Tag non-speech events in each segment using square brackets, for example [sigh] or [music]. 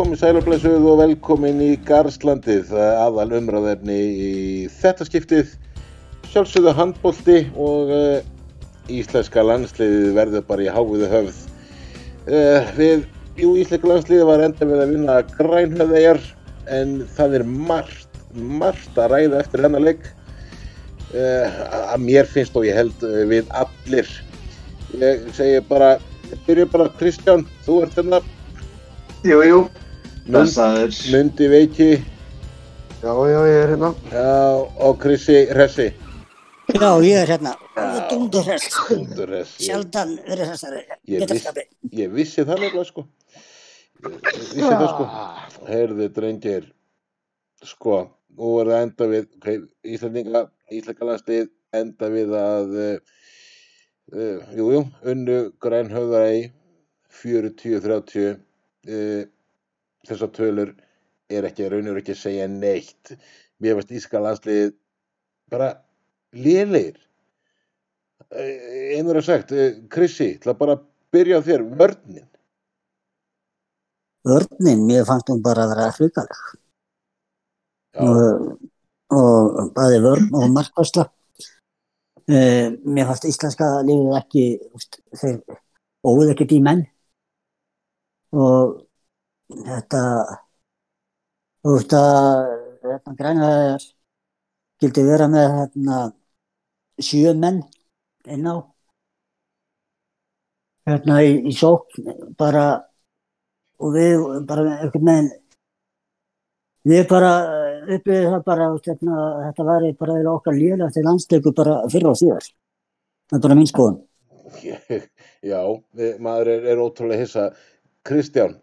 komið sælublesuð og velkomin í Garslandið, aðal umræðefni í þetta skiptið, sjálfsögðu handbólti og uh, íslenska landsliðið verður bara í háiðu höfð. Uh, við, jú, íslenska landsliðið var enda við að vinna grænhöðegar en það er margt, margt að ræða eftir hennar leik. Uh, að mér finnst og ég held við allir. Ég segi bara, byrju bara Kristján, þú ert hérna. Jú, jú, blessaður. Mundi Veiki Já, já, ég er hérna. já, og Krissi Hressi. Já, ég er hérna. Dundur hress. Dundur Hress. Sjaldan verið viss, Getarskapi. ég vissi það nefnilega sko. Ég vissi það sko. Heyrðu drengir, sko, nú er það enda við, ok, Íslandinga, landslið enda við að, uh, uh, jú, jú, unnu grænhöðarægi 40-30. Uh, þessar tölur er ekki, raunur ekki að segja neitt. Mér finnst Íska landslið bara lélegir. Einur að sagt, uh, Krissi, bara að byrja á þér, vörninn. Vörnin, mér fannst hún bara að vera hrikaleg. Já, Og, og bæði vörn og markværsla. Uh, mér fannst íslenska liðið ekki, óið ekkert í menn. Og þetta, þú veist að þetta grænaðar gildi vera með hérna, sjö menn inn á. Hérna í, í sókn bara og við bara einhvern veginn við bara upplýðum það bara hérna, þetta væri bara okkar lélega til landsleiku bara fyrra og síðar. Það er bara mín skoðun. [laughs] Já maður er, er ótrúlega hissa. Kristján,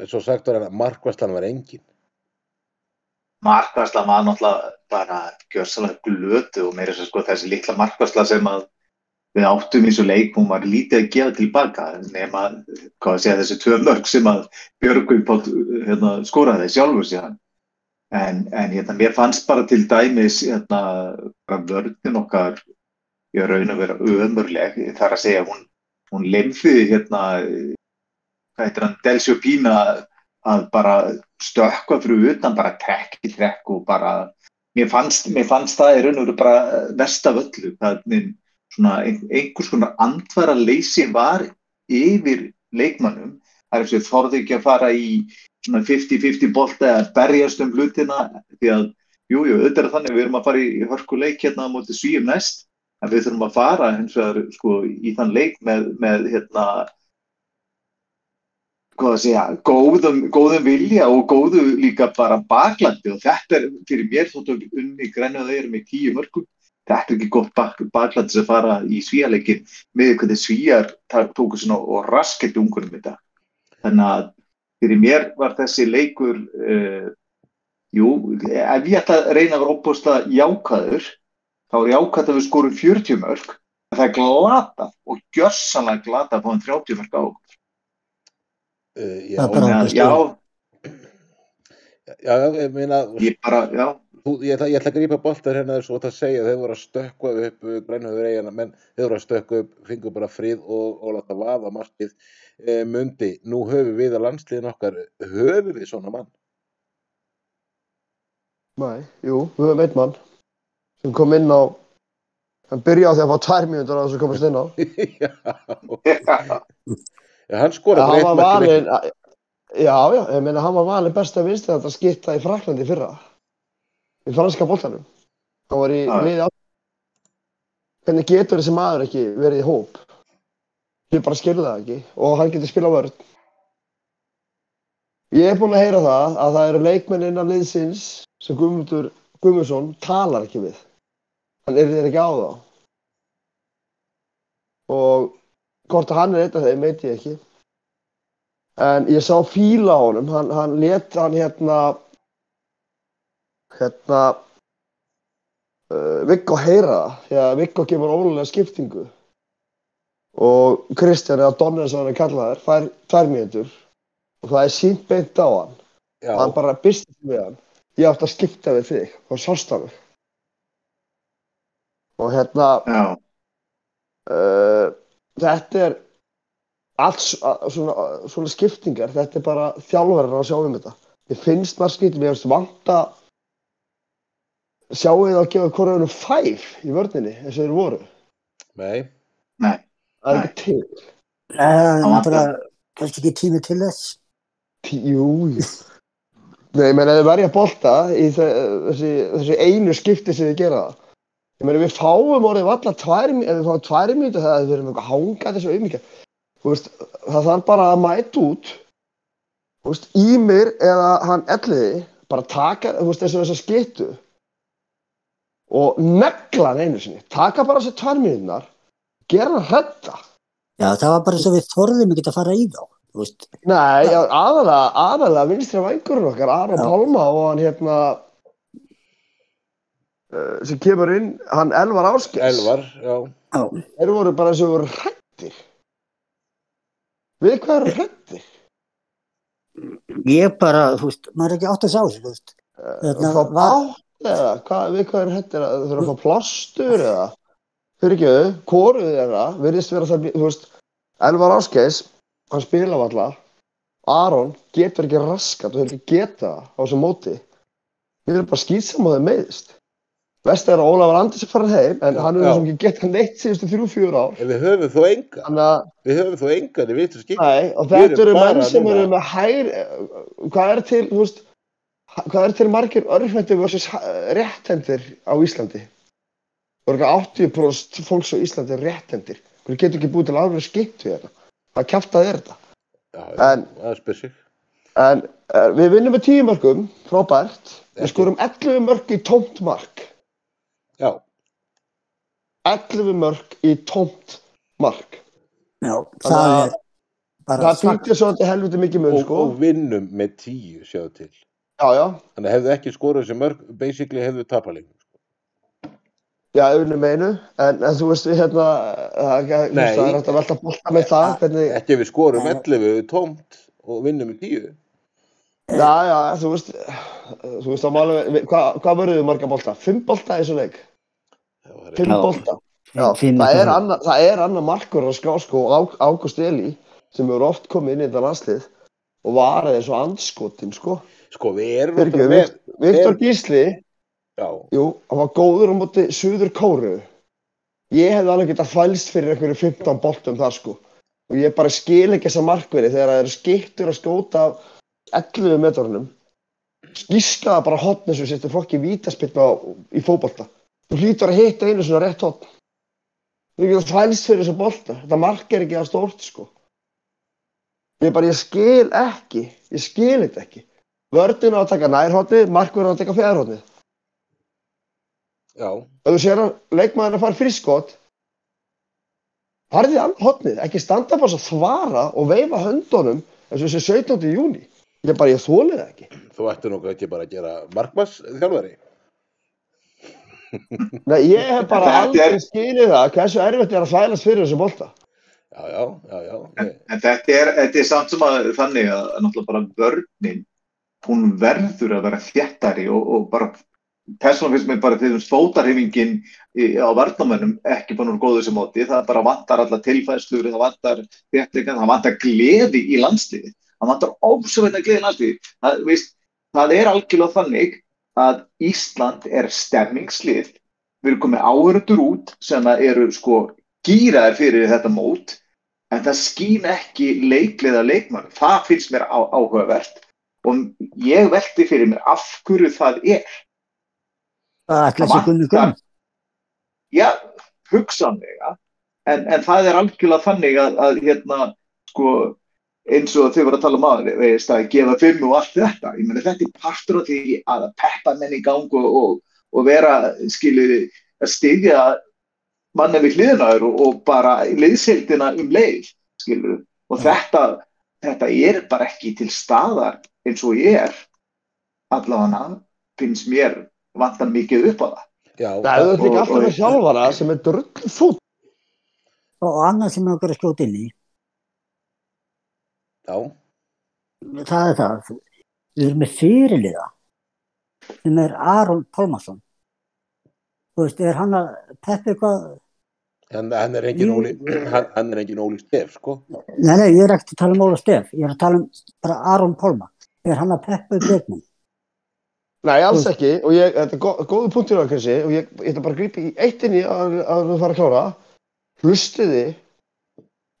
eins og sagt var hann að markværslan var engin. Markværsla var náttúrulega bara gjörsalega glötu og meira sko þessi litla markværsla sem að við áttum í þessu leik, hún var lítið að gefa tilbaka nema, segja, þessi tvö mörg sem að Páll hérna, skoraði sjálfur síðan. En, en hérna, mér fannst bara til dæmis hérna, vörðin okkar í raun að vera ömurleg, þar að segja hún, hún lemfiði hérna, hvað heitir hann, Delsjó Pína að bara stökkva fyrir utan bara trekk í trekk og bara mér fannst, mér fannst það í raun og veru bara verst af öllu. Hvernig svona ein, einhvers konar andvara leysi var yfir leikmannum það er þess að þorði ekki að fara í svona 50-50 bolta eða berjast um hlutina því að jújú, jú, auðvitað er þannig við erum að fara í hörkuleik hérna á móti svíum næst en við þurfum að fara hins vegar sko í þann leik með, með hérna hvað að segja, góðum, góðum vilja og góðu líka bara baklandi. Og þetta er fyrir mér þóttu unni grænaðu erum í tíu mörgum þetta er ekki gott bak, baklandi sem fara í svíjarleikin með hvernig svíjar tóku svona og raskett ungunum þetta. Þannig að fyrir mér var þessi leikur uh, jú, ef ég ætla að reyna að vera óbústa jákaður þá er jákað að við skorum 40 mörg það er glata og gjörsanlega glata að fá hann 30 mörg á okkur Uh, já, Það er að, já, já, já, ég meina, ég bara, já, þú, ég, ætla, ég ætla að grípa boltar hérna svo að segja, þeir voru að stökkva upp grænhöður eigana, menn þeir voru að stökkva upp, fengu bara frið og, og láta vaða markið. E, mundi, nú höfum við að landsliðin okkar, höfum við svona mann? Nei, jú, við höfum einn mann sem kom inn á, hann byrjaði að fá tvær mínútur á þess að komast inn á. [laughs] Já, [laughs] [laughs] já, hann skoraði hann bara var eitt mark. valinn, já, já, ég meina hann var valinn besta vinstri þetta skipta í Fraklandi fyrra. Í franska boltanum. Hann var í liði á. Hvernig getur þessi maður ekki verið í hóp? Ég bara skilur það ekki og hann getur spilað vörð. Ég er búinn að heyra það að það eru leikmenn innan liðsins sem Guðmundur Guðmundsson talar ekki við. Hann er þér ekki á þá. Og hvort að hann er einn af þeim veit ég ekki. En ég sá fíla á honum, hann, hann let hann hérna, hérna, uh, Viggo heyra það, því að Viggo gefur ólega skiptingu. Og Kristján eða Donner sem hann er kallaður, fær tvær mínútur og það er sínt beint á hann. Já, hann bara byrst við hann. Ég átti að skipta við þig og sást hann. Og hérna, uh, þetta er allt s- að- svona, svona skiptingar, þetta er bara þjálfarinn að sjá um þetta. Mér finnst maður skiptum, mér finnst vanta sjáu þið að gefa korðunum fæf í vörninni eins og þeir voru. Nei, Nei, Það er ekki til. Það er Hann náttúrulega kannski ekki tími til þess. Tí- Jú, jú. Nei, ég meina þið verja bolta í þe- þessi, þessi einu skipti sem þið gera það. Ég meina við fáum orðið valla tvær, ef við fáum tvær mínútur það við erum eitthvað hangað þessu veist, það þarf bara að mæta út, veist, Ímir eða hann elliði, bara taka, þessu skittu og negla hann einu sinni. Taka bara þessi tvær mínútunar, gera hann hrætta. Já, það var bara svo við þorðum ekki að fara í þá. Veist, Nei, aðalega, aðalega vinstri vængurinn okkar, Aron Já. Pálma og hann hérna uh, sem kemur inn, hann Elvar Áskers. Elvar, já. Þeir voru bara og voru hrættir. Við hvað eru hrættir? ég bara, þú veist, maður er ekki átt að sjá þessu, þú veist. Hérna, Fá var- bátt eða, hvað, við hvað eru hrættir? Þau þurfa að fá plástur eða? Fyrir ekki auð, kóruð þeirra, virðist vera það, þú veist, Elvar Áskers, hann spila alltaf, Aron getur ekki raskat og hefur ekki geta það á þessu móti. Við erum bara skýtsam og þeir meiðist. Vest er að Ólafur Andris er farin heim, en Já, hann hefur sem ekki geta neitt síðustu þrjú, fjúr ár. En við höfum þó enga. Þannig að, Við höfum þó engan í vittu skip. nei, og þetta eru menn sem eru með hær, hvað er til, þú veist, hvað er til margir örfendur versus réttendir á Íslandi? Það eru ekki 80% fólks á Íslandi er réttendir. Þú getur ekki búið til alveg skipt við þetta. Það kjaftaði er þetta. Já, En- það spyr sig. En uh, við vinnum með 10 mörgum, frábært. Við skorum 11 mörg í tómt mark. Já, 11 mörg í tómt mark. já, það að- er bara Það býtir svo til helviti mikið og, sko. og vinnum með tíu, sjáðu til. Já, já. Þannig að hefðu ekki skorað þessi mörg, basically hefðu tapalegum. Já, auðvitað meinu, en, en þú veist við hérna, það er að velta bolta með það, hvernig, Ekki ef við skorum Nei. 11 tómt og vinnum með tíu. Já, já, þú veist, þú veist, á máli, við- hvað, hvað verður við marga bolta? Fimm bolta í þessu leik? Það var Fimm Já. bolta? Já, Fimm það er annað, það er annað markur að skrá, sko, Á- Ágúst Eli, sem hefur oft komið inn í þetta landslið og varði eins og andskotin, sko. Sko, við erum ekki, með, Viktor Gísli, já, jú, hann var góður á móti Suður Kóru. Ég hefði alveg getað fælst fyrir einhverju 15 boltum þar, sko. Og ég bara skil ekki þessa markverði þegar það eru skiptur að skjóta af 11 metrunum. Skískaða bara hotn og sérstu fokki vítaspilna í fótbolta. Þú hlýtur að hitta einu svona rétt hotn. Þú getur fælst fyrir þessu bolta. Þetta mark er ekki að stórt, sko. Ég bara, ég skil ekki. Ég skil þetta ekki. Vördin á að taka nærhotnið, markverðin á að taka fjærhotnið. já, Ef þú sér að leikmaðurinn að fara friskot, annað hotnið, ekki standa bara svo þvara og veifa höndunum eins og þessi 17. júni. Ég bara, ég þólið það ekki. þú ættir nokkuð ekki bara að gera markmass þjálfari. [laughs] Nei, ég hef bara aldrei er- skilið það hversu erfitt er að þvælast fyrir þessu bolta. Já, já, já, já. Ég- En þetta er, þetta er samt sem að þannig að að náttúrulega bara vörnin, hún verður að vera þjættari og, og bara persónulega finnst mér bara þegar fótarhefingin á varnamönnum ekki bara úr góðu sem móti, það bara vantar alla tilfæðslur, það vantar þjættingan, það vantar gleði í landsliði, það vantar ósöfætna gleði í landsliði. Það, það er algjörlega þannig að Ísland er stemmingslið, við erum komið áhörundur út sem að eru sko gýraðir fyrir þetta mót en það skýn ekki leikliða leikmann. Það finnst mér á, áhugavert og ég velti fyrir mér af hverju það er. Það er sér Gunni Gunn. Já, hugsanlega, en, en það er algjörlega þannig að, að hérna, sko, eins og þau voru að tala um aðeins, veist, að gefa fimm og allt þetta. Ég meni, þetta er partur af því að peppa menn í gang og, og, og vera, skilur, að styðja manna við hliðinaður og, og bara liðsheildina um leið, skilur. Og þetta, þetta er bara ekki til staðar eins og ég er, allavega finnst mér vantar mikið upp á það. Já, Það er og- líka alltaf með þjálfara sem er drull fút. Og annað sem að skjóta inn í, já, það er það. Við erum með fyrirliða sem er Aron Pálmarsson. Þú veist, er hann að peppa eitthvað Hann, hann er engin. Óli, hann, hann er engin Óli Stef, sko. Nei, nei, ég er ekki að tala um Óla Stef, ég er að tala um bara Aron Pálma. Er hann að peppa upp leikmenn? Nei, alls ekki og ég, þetta er gó- góðu punktur á Krissi og ég, ég ætla bara að grípa í eitt inn í að, að þú fara að klára hlustiði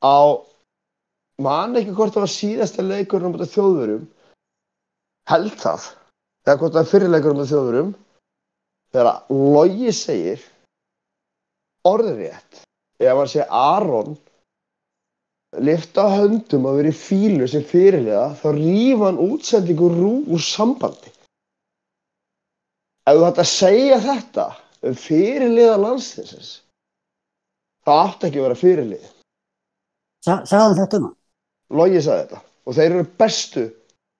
á man ekki hvort það var síðasta leikurinn á móti þjóðverum held það. Eða hvort það fyrirleikurinn á móti þjóðverum þegar að Logi segir orðrétt ef hann segir Aron lifta höndum að vera í fílu sem fyrirlega þá rýfa hann útsendingu rú úr sambandi. Ef þú hætti að segja þetta um fyrirliða landsliðsins það átti ekki að vera fyrirlið. Sa, hann þetta um hann? Logi sagði þetta. Og þeir eru bestu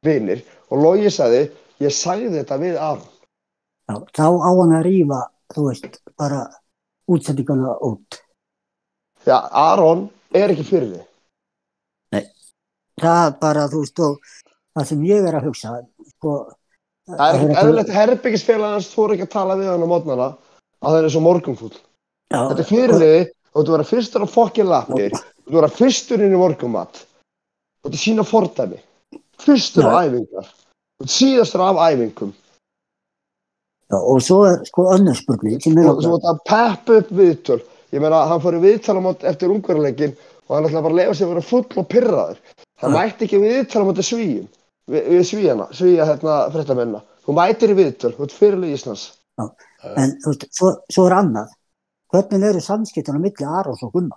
vinir. Og Logi sagði ég sagði þetta við Aron. Já, þá á hann að rífa, þú veist, bara útsendinguna út. að Aron er ekki fyrirlið Það bara, þú veist, og það sem ég er að hugsa, sko, það er að herbyggisfélagans þú ekki að tala við hann á mótnana að það er svo morgunfull Já, þetta er fyrirliði og þú verður fyrstur á fokkin lappir þú verður fyrstur inn í morgumat og þú sína fordæmi. Fyrstur á Já. æfingar. Og síðastur af æfingum. Já, og svo er sko önnur spurning og svo þetta peppa upp viðtöl. Ég meina hann fór í viðtal á mót eftir ungverðarleikin og hann ætlaði bara að lefa sig að vera full og pyrraður hann Ja. mætti ekki í viðtal á móti svíjum við, við svíjana, svíja hérna fréttamennina þú mætir í viðtöl, þú ert fyrirlið Íslands. En þú veist, svo, svo er annað. Hvernig eru samskiptuna milli Arons og Gunna?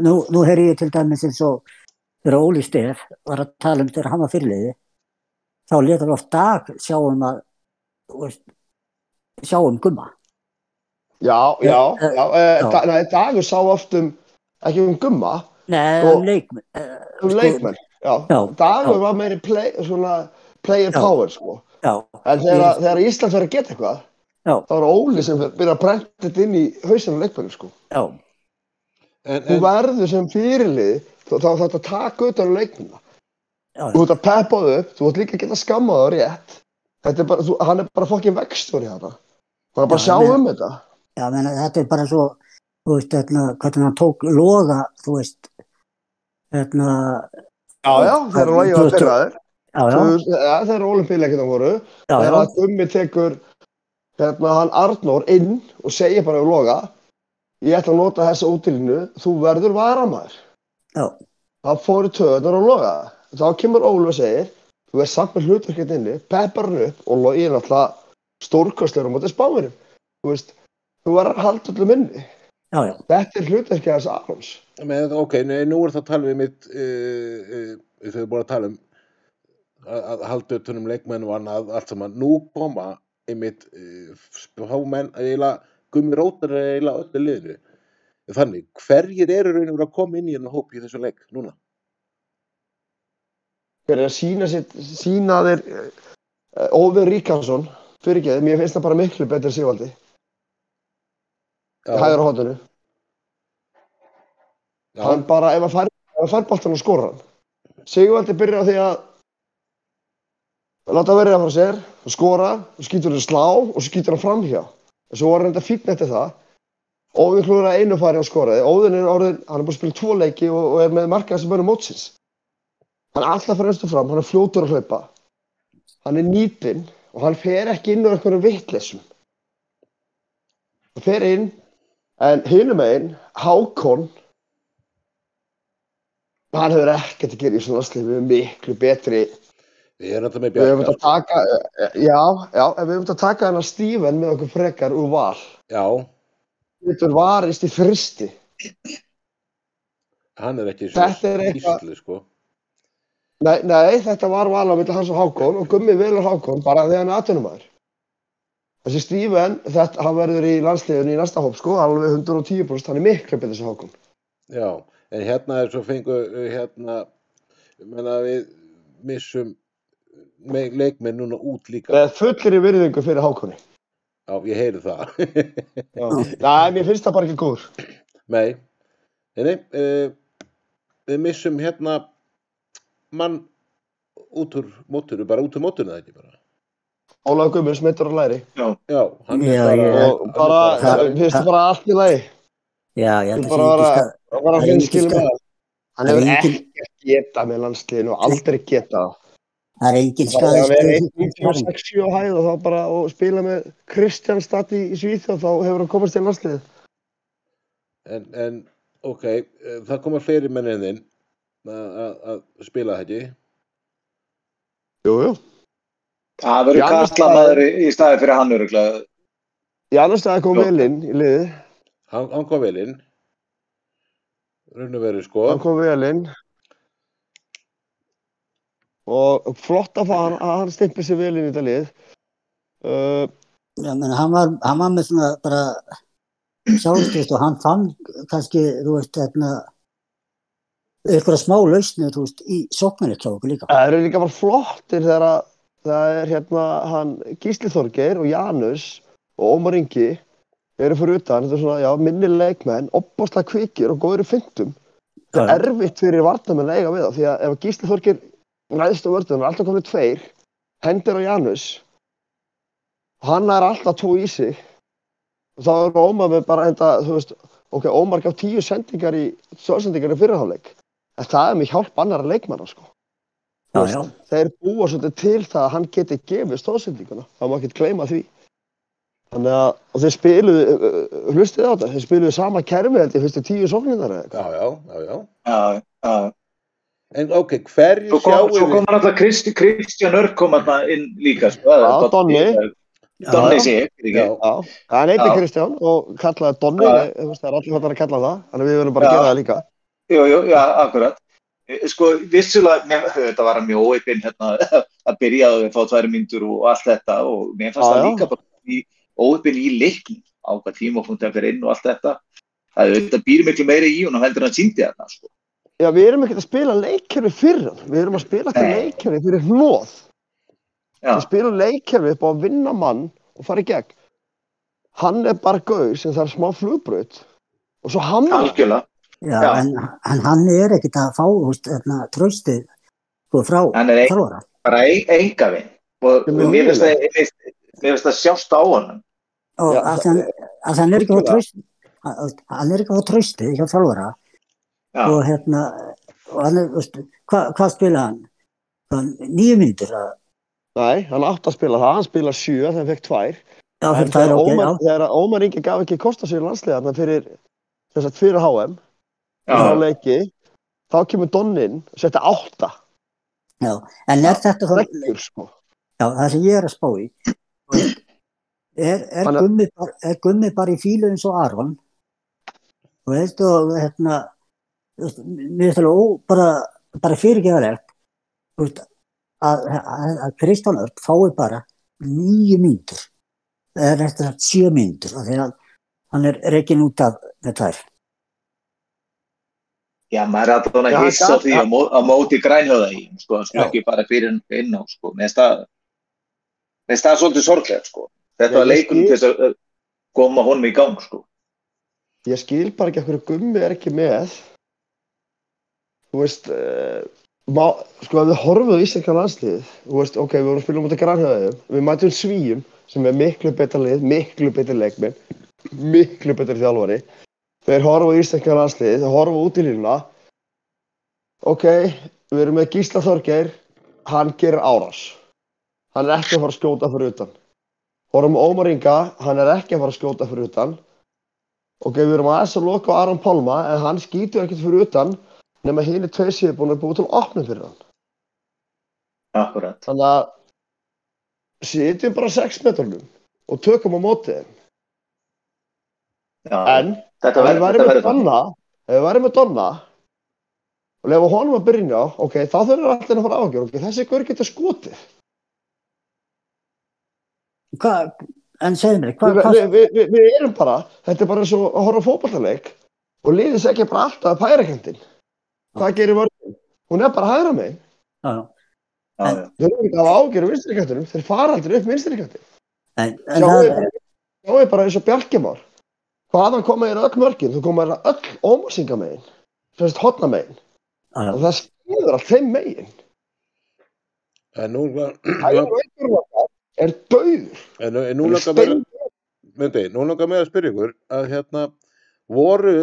Nú, nú heyri ég til dæmis eins og þegar Óli Stef var að tala um þegar hann var fyrirliði, þá letar oft dag sjá um að, veist, sjá um Gunna. já, já, Ja, já, já. já. Da, nei, dagur sá oft um ekki um gumma, Nei, Og- um leikmenn. eh, um sko, leikmenn já, Já, dagur var meiri play, svona player power sko. En þegar, þegar Ísland fyrir að geta eitthvað já, þá er Óli sem byrjar að brenda þetta inn í hausinu leikmennu sko. já, En, þú en, verður sem fyrirlið þá þá þarf þetta að taka utan um leikmennina já, þú ert að peppa þau upp, þú ert líka að geta skammað það rétt. Þetta er bara, þú, hann er bara fokkin vextur í þetta. Hann er bara að Já, sjá men- um þetta? Já, menn, þetta er bara svo, þú veist, hérna, hvernig hann tók loga, þú veist, hérna, já, já, Logi var þú- pyrraður já, já, Þú- ja, þegar olimpíuleikina voru. Þegar já, að Gummi tekur hérna hann Arnór inn og segir bara um Loga ég ætla að nota þessa útilínu. Þú verður varamæður já, það fóru töðunar og Loga þá kemur Ólu og segir þú er samt með hlutverkið inni, peppar hann upp og Logi er náttúrulega stórkostlegur á móti spámurum þú veist, þú verður að halda öllum inni já, já, þetta er hlutverkið hans Arons. Með, ok, nei, nú er það að tala við mitt, uh, uh, þau erum búin að tala um að, að halda utanum leikmenn og annað, allt saman. Nú koma einmitt uh, spámenn, eiginlega, gummi rótar er eiginlega öllu liðinu. Þannig, hverjir eru raun og verið að koma inn í hennar hóp í þessu leik núna? hver er að sína, sitt, sína þér uh, Óður Ríkarsson fyrir ekki, mér finnst það bara miklu betur Sigvaldi, hæður á hóttinu já, hann bara, ef hann fær, ef hann fær boltan og skora hann. Sigvaldi byrjar á því að láta verið að fara sér og skýtur hann slá og skýtur hann framhjá. og svo var hann enda fínn eftir það. Óðin klúður að einu fari á skoraði Óðin er orðin, hann er búin að spila tvo leiki og, og er með markaði sem verður mótsins. Hann er alltaf fyrir fram, hann er fljótur að hlaupa. Hann er nýpinn og hann fer ekki inn úr einhverjum vitleysum hann fer inn en hinum einn, Hákon hann hefur ekkert að gera í svona landslið við erum miklu betri við erum þetta með að taka já, já, en við hefum þetta að taka hennar Steven með okkur frekar úr val. Já, þetta varist í fristi hann er ekki er eitthvað- Íslu, sko. nei, nei, þetta var val á milli hans og Hákon og Gummi velur Hákon bara því hann er atvinnumæður þessi Steven, þetta, hann verður í landsliðinu í næsta hóp sko, alveg 110% hann er miklu betur þessi Hákon. Já, en hérna er svo fengu uh, hérna, menna við missum leikmenn núna út líka. með fullir í virðingu fyrir Hákoni Já, ég heyri það. [laughs] já. nei, mér finnst það bara ekki góður Nei, nei, nei uh, við missum hérna mann út úr móturu, bara út úr móturu það ekki bara. Ólaður Guðmunds meittur á læri Já, er Já, bara... ég- og hann er bara, Það- finnst það bara allt í lagi Já, ég held Þú að bara ekki það var að Það er það hann það er hefur ekkert getað með landsliðinu og aldrei getað Það er engin það er að vera 1.96 á hæð og þá bara og spila með Kristján Stati í Svíþjóð þá hefur hann komast til landslið En, en, ok, eh, það koma fleiri menn en þinn að- spila þetta ekki. Jú, jú Það verður Janus kastlamæður í, í staði fyrir hann öruglega. Í annars staði kom Já. vel inn í liði Hann, hann kom vel inn. Raun og veru, sko. hann kom vel inn og flott að fá hann að hann stimpið sér vel inn í þetta lið. Uh, Já, menn, hann, var, hann var með svona bara sjálfstýrt og hann fann kannski, þú veist, hérna, eitthvað smá lausnir, þú veist, í sóknarleitt hjá okkur líka. það eru líka bara flottir þegar að það er hérna hann Gísli Þorgeir og Janus og Ómar Ingi eru fyrir utan, þetta er svona, já, minni leikmenn opbáslega kvikir og góður í fyndum Já, erfitt fyrir varnamenn að eiga við það því að ef Gísli Þorgir ræðist á vörðunum er alltaf komið tveir hendir á Janus og hann er alltaf tvo í sig og þá er Ómar með bara enda þú veist, ok, Ómar gaf tíu sendingar í stóðsendingar í fyrirháleik en það er með hjálp annara leikmanna sko. já, já. þeir búa svolítið til það að hann geti gefið stóðsendinguna þá má ekki gleyma því þannig að og þeir spiluðu, hlustið á þetta þeir spiluðu sama kerfi held ég fyrstu tíu. Já, já, já, já. Já, já. En ok, hverju Svo kom, sjáum svo við? kom hann alltaf Kristi, Kristján Örk kom hann inn líka. Sko. Já, Donni. Donni Já. sé, ekki? Já, hann heiti Já. Kristján og kallaði Donni, það er allir fattar að kalla það, þannig að við viljum bara Já. gera það líka. Jú, jú, já, akkurat. Eh, Sko, vissulega, mér, þetta var hann mjög óeipinn hérna [laughs] að byrja að fá tværi myndur og allt þetta og mér fannst það líka bara í, óeipinn í leiknum á hvað tímapunkti hann fyrir inn og allt þetta. Það er auðvitað býr miklu meira í hún og heldur hann síndi þarna, sko. Já, við erum ekkert að spila leikkerfi fyrir hann, við erum að spila til Nei. leikkerfi fyrir hnóð. Já, Við spilum leikkerfi upp á að vinna mann og fara í gegn. Hann er bara gauð sem þarf smá flugbraut og svo hann, algjörlega. Já, Já. en, en hann er ekkert að fá, þú veist, hérna, tröstið, sko, frá Hann er ein, þjálfara. bara ein, enga vinn. Og mér finnst það, sjást á honum. Og að hann, hann er ekki að fá tröstið, hann er ekki að fá tröstið hjá þjálfara Já, og hérna, og hann er, þú veist, hvað hva spila hann? Hann, nýju myndir, að, nei, hann átt að spila það, hann spila sjö þegar hann fekk tvær. já, En fyrir það er þegar ok, Ómar, já, þegar Ómar Ingi gaf ekki kosta sér landsliða þarna fyrir, þess að fyrir HM, já, á leiki, þá kemur Donnin og setja átta. já, en er þetta þá, Leggur, sko. já, það sem ég er að spá í, er, er, er- gummi, bara- er gummi bara í fílu eins og Aron, þú veist, og hérna, mér finnst alveg ó, bara, bara fyrirgeðalegt, að, að, að Kristján Örn fái bara nýju myndur, eða eftir að sjö myndur, af því að hann er reikin út af með tvær. já, maður er alltaf að hissa því að, að móti grænhjóða í, sko, hann skulle Já. ekki bara fyrir hann inn á, sko. Það, mér finnst það svolítið sorglega, sko. Þetta var skil- til þess að koma honum í gang, sko. Ég skil bara ekki að hverju gummi er ekki með. Þú veist, uh, sko ef við horfum á íslenska landslið, þú veist, ok, við vorum að spila um þetta grannhjöðum, við mætum svíjum sem er miklu betra lið, miklu betra leikminn, miklu betra þjálfari. Þeir horfa á íslenska landslið, þeir horfa út í línuna. Ok, við erum með Gísla Þorgeir, hann gerir árás. Hann er ekki að fara að skjóta fyrir utan. Horfum á Ómar Inga, hann er ekki að fara að skjóta fyrir utan. Ok, við erum aðeins að loka á Aron Pálma en hann skýtur ekkert fyrir utan nema hinn er tveir síður búin að búið til opnum fyrir hann. Akkurat. Þannig að sitjum bara á 6 metrunum og tökum á mótið. Já, En þetta ef við verður, þannig. Donna, ef við værim með Donna og lefa honum að byrja ok, þá þurfum við allir að fara ágjör, ok, þessi gaur getur skotið. Hvað, en segðu mér, hvað, við, við, við, við erum bara, þetta er bara eins og að horfa á fótballaleik og liðis ekki bara alltaf að pæra kjöndin. Hvað gerir vörðin? Hún er bara hægra megin. já, já. Já. Þeir eru ekki að hafa ágjör um vinstri kantinum, þeir fara aldrei upp en Sjáu það, bara, eins og Bjarkimár. Hvaðan koma þér öll mörkin? Þú koma þér öll ómarsinga megin. Sérst hotna megin. Og það skýður allt þeim megin. En nú, Það er einhverjum okkar er döður. En, nú langar mér, stein- myndi, nú langar mér að spyrja ykkur að hérna voru,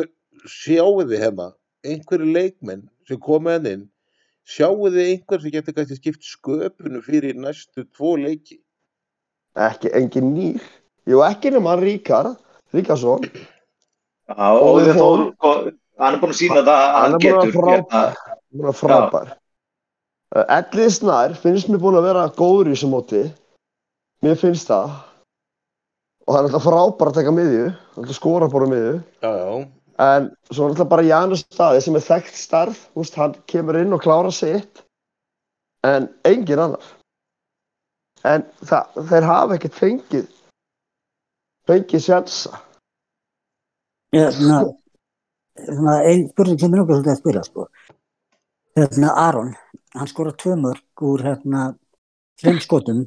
sjáu þið hérna einhverju leikmenn sem komu henn inn, sjáu þið einhver sem getur kannski skipt sköpunu fyrir næstu tvo leiki? Ekki engin nýr. Jú, ekki nema hann Ríkar, Ríkarsson. Já, og Þór. Þór, hann er búin að sína það að Hann hann er búinn að getur frábær. hérna, er frábær. Uh, Ellið Snær finnst mér búin að vera góður í þessu móti. Mér finnst það. Og hann er alltaf frábær að taka miðju. Alltaf skora bara miðju. Já, já, En svo alltaf bara Janus staði sem er þekkt starf. Úst, hann kemur inn og klára sitt. En engin annar. En það, þeir hafa ekkert fengið fengið sjansa. Hérna, svona ein spurning sem er nokkuð svolítið að spyrja, sko. Hérna, Aron, hann skora tvö mörg úr, hérna, þreim skotum.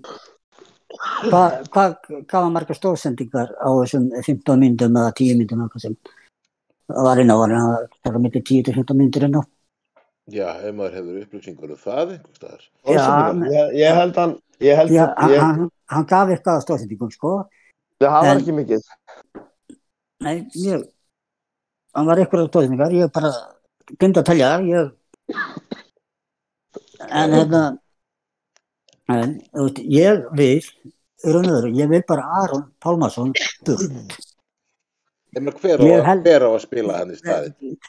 Hvað hva, hva var margar stóðsendingar á þessum 15 myndum eða 10 myndum eitthvað sem var inn á, var hann að taka millir 10 til 15 myndir inn á? já, ef maður hefur upplýsingur um það einhvers staðar. Já, ég, ég held hann ég held að að ég, hann, hann gaf eitthvað að stóðsendingum, sko. það var en- ekki mikið. Nei, ég, hann var eitthvað stóðsendingar, ég bara glemt að telja það, ég, en hérna, en, þú veist, ég vil, og ég vil bara Aron Pálmarsson burt. Meina, hver, á, held- hver á að spila hann í?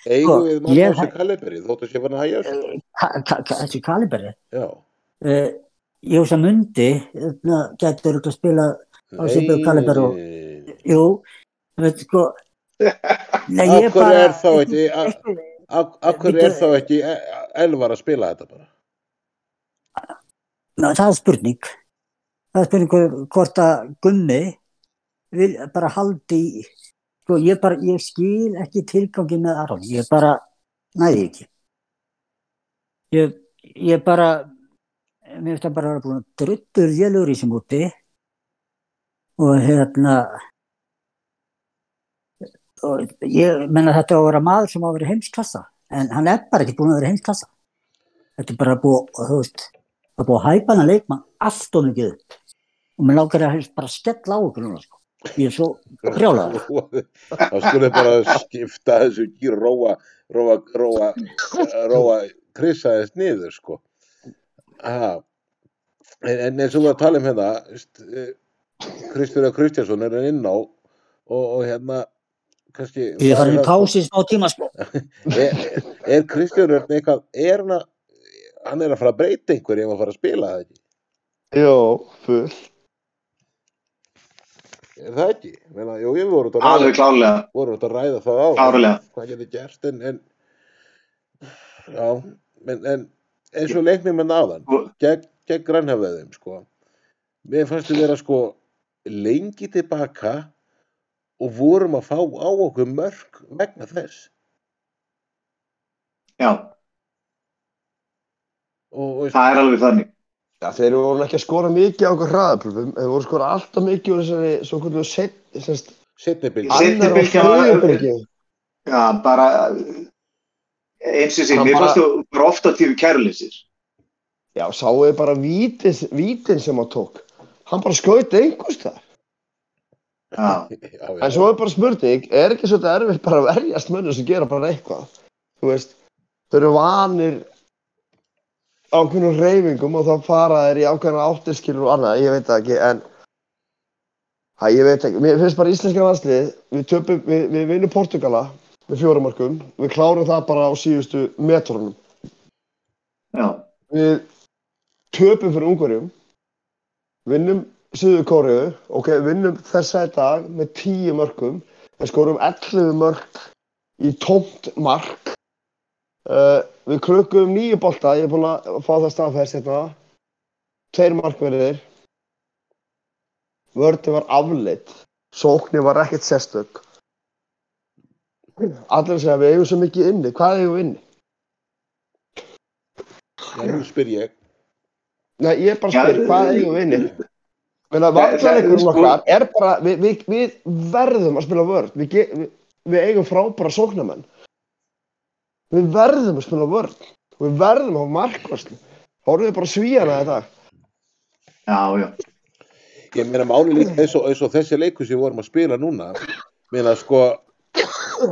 Eigum Sko, við mann á þessu kaliberi, þóttu sé fann að hægja þessu? Kaliberi, Já. uh, ég hugsa mundi, hérna, getur ekki að spila, Á svipuðu kaliber og- nei, nei. jú, veit, sko, [laughs] nei, Af hverju er þá ekki, af hverju er þá ekki Elvar að spila þetta bara? Ná, það er spurning. Það er spurning hvort að Gummi vil bara haldi í, sko ég bara, ég skil ekki tilgangi með Aron, ég bara næði ekki. Ég, ég bara, mér finnst það bara að vera búin að druttur vélur í sem úti og hérna, og ég menna þetta á að vera maður sem á að vera heimsklassa, en hann er bara ekki búin að vera heimsklassa. Þetta er bara búið, þú veist, er búið að hæpa hann að leikmann allt og mikið og mér lákar að helst bara skella á okkur núna sko. Ég er svo brjálaður þá skulle bara skipta þessu ekki róa róa, róa, róa krissa þess niður sko Aha. en, en eins og við að tala um hérna Kristján Kristjánsson er hann inn á og, og hérna kannski ég farin í pási smá tíma sko. [laughs] er, er Kristján eitthvað er hann að hann er að fara að breyta einhverju ef að fara að spila það ekki Jó, full. Er það ekki? Meina, jú, við vorum út að ræða, klálega, vorum út að ræða það á klárlega. hvað getur gert en, en já, en, en eins og leiknum með náðan gegn, gegn grannhafðaðum sko mér fannst þið vera sko lengi tilbaka og vorum að fá á okkur mörg vegna þess Já, og, og það er alveg þannig. Já, þeir voru ekki að skora mikið á okkur hraðaplöfum, þeir voru að skora alltaf mikið úr þessari svo kvöldu set, semst, setni bylgi Seinni annar og bylgjan var- þriðju bylgju. Já, bara eins og sé, Hann mér fannst þú bara ofta tífi kærleysir. Já, sáu þið bara vítin, vítin sem hann tók. Hann bara skauti einhvers þar. Já, já, já. En svo er bara spurning, er ekki svolítið erfitt bara að verjast mönnum sem gera bara eitthvað? Þú veist, þau eru vanir ákveðnum reyfingum og þá fara þeir í ákveðna áttirskilur og annað, ég veit það ekki, en Hæ, ég veit ekki, mér finnst bara íslenska landslið, við töpum, við, við vinnum Portugala með fjórumarkum, við klárum það bara á síðustu metrunum. já, Við töpum fyrir Ungverjum, vinnum Suður Kóriðu, ok, vinnum þessa í dag með 10 mörgum, við skorum 11 mörg í tómt mark. Uh, við klukkum nýju bolta, ég er búinn að fá það staðfæst hérna, tveir markverðir. Vörði var afleitt, sóknir var ekkert sérstök. Allir segja við eigum svo mikið inni, hvað eigum við inni? Já, nú spyr ég Nei, ég er bara að spyrja, hvað eigum við inni? Menna, það- varnarleikurinn sko- okkar er bara, við, við, við verðum að spila vörð, við, við, við eigum frábæra sóknarmenn. Við verðum að spila vörð, við verðum að hafa markvarslu. Hóruðu bara svíjana þetta. já, já. Ég meina máli líka eins og, eins og þessi leikur sem við vorum að spila núna meina sko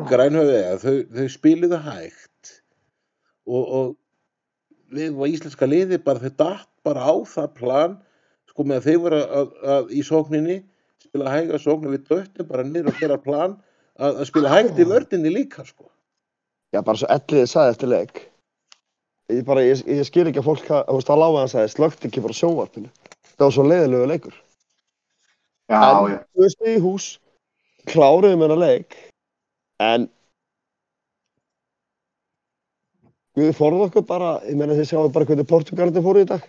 grænhöfði þau, þau spiliðu hægt og, og við var íslenska liði bara þau datt bara á það plan sko með að þau voru að, að, að í sókninni spila hæga sóknu við döttum bara niður og gera plan að, að spila hægt í vördinni líka sko Já, bara svo elliðið sagði eftir leik. Ég, bara, ég, ég skil ekki að fólk, þú veist, að lága hann sagði, slögt ekki bara á sjónvarpinu. Það var svo leiðilegu leikur. Já, En- já. Þú veist, í hús, kláruðum hennar leik, en við fóruð okkur bara, ég meina þið sjáum bara hvernig Portugalandi fóru í dag.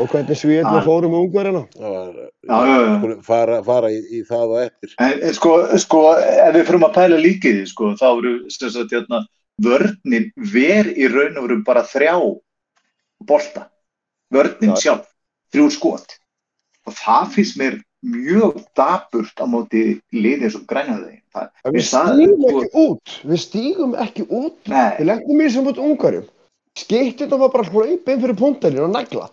Og hvernig Svíðna Já. fóru með ungverjana. Það var, Já, já, já. fara, fara í, í það og eftir En, en sko, sko, ef við fyrir að pæla líkið, sko, þá eru sem sagt, hérna, vörnin ver í raun og veru bara þrjá bolta. Vörnin Já. sjálf, þrjú skot. Og það finnst mér mjög daburt á móti liðið eins og grænjaði. En við stígum sko- ekki út, við stígum ekki út. Við Nei, lendum í þessum út ungverjum. Skiptið var bara hlaupið fyrir punktarinn og negla.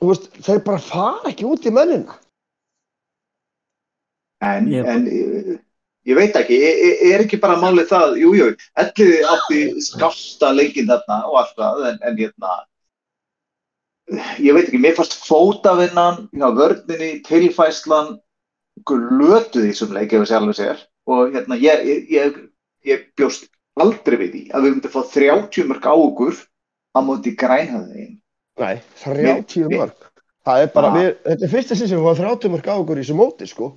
Þú veist, þeir bara fara ekki út í mennina. en, Ég- en ég, ég veit ekki, er, er- er ekki bara málið það, jú, jú, elliði átti skásta leikinn þarna og allt það, en, en hérna, ég veit ekki, mér fannst fótavinnan hjá vörninni, tilfæslan, glötuð í þessum leik ef við sjálfum sér og hérna, ég, ég, ég, ég bjóst aldrei við því að við myndum fá 30 mörg á okkur á móti grænhöfðin. Nei, 30 Við- mörg. Það er bara, Já. við, þetta er fyrsta sinn sem við fáum 30 mörg á okkur í þessu móti, sko.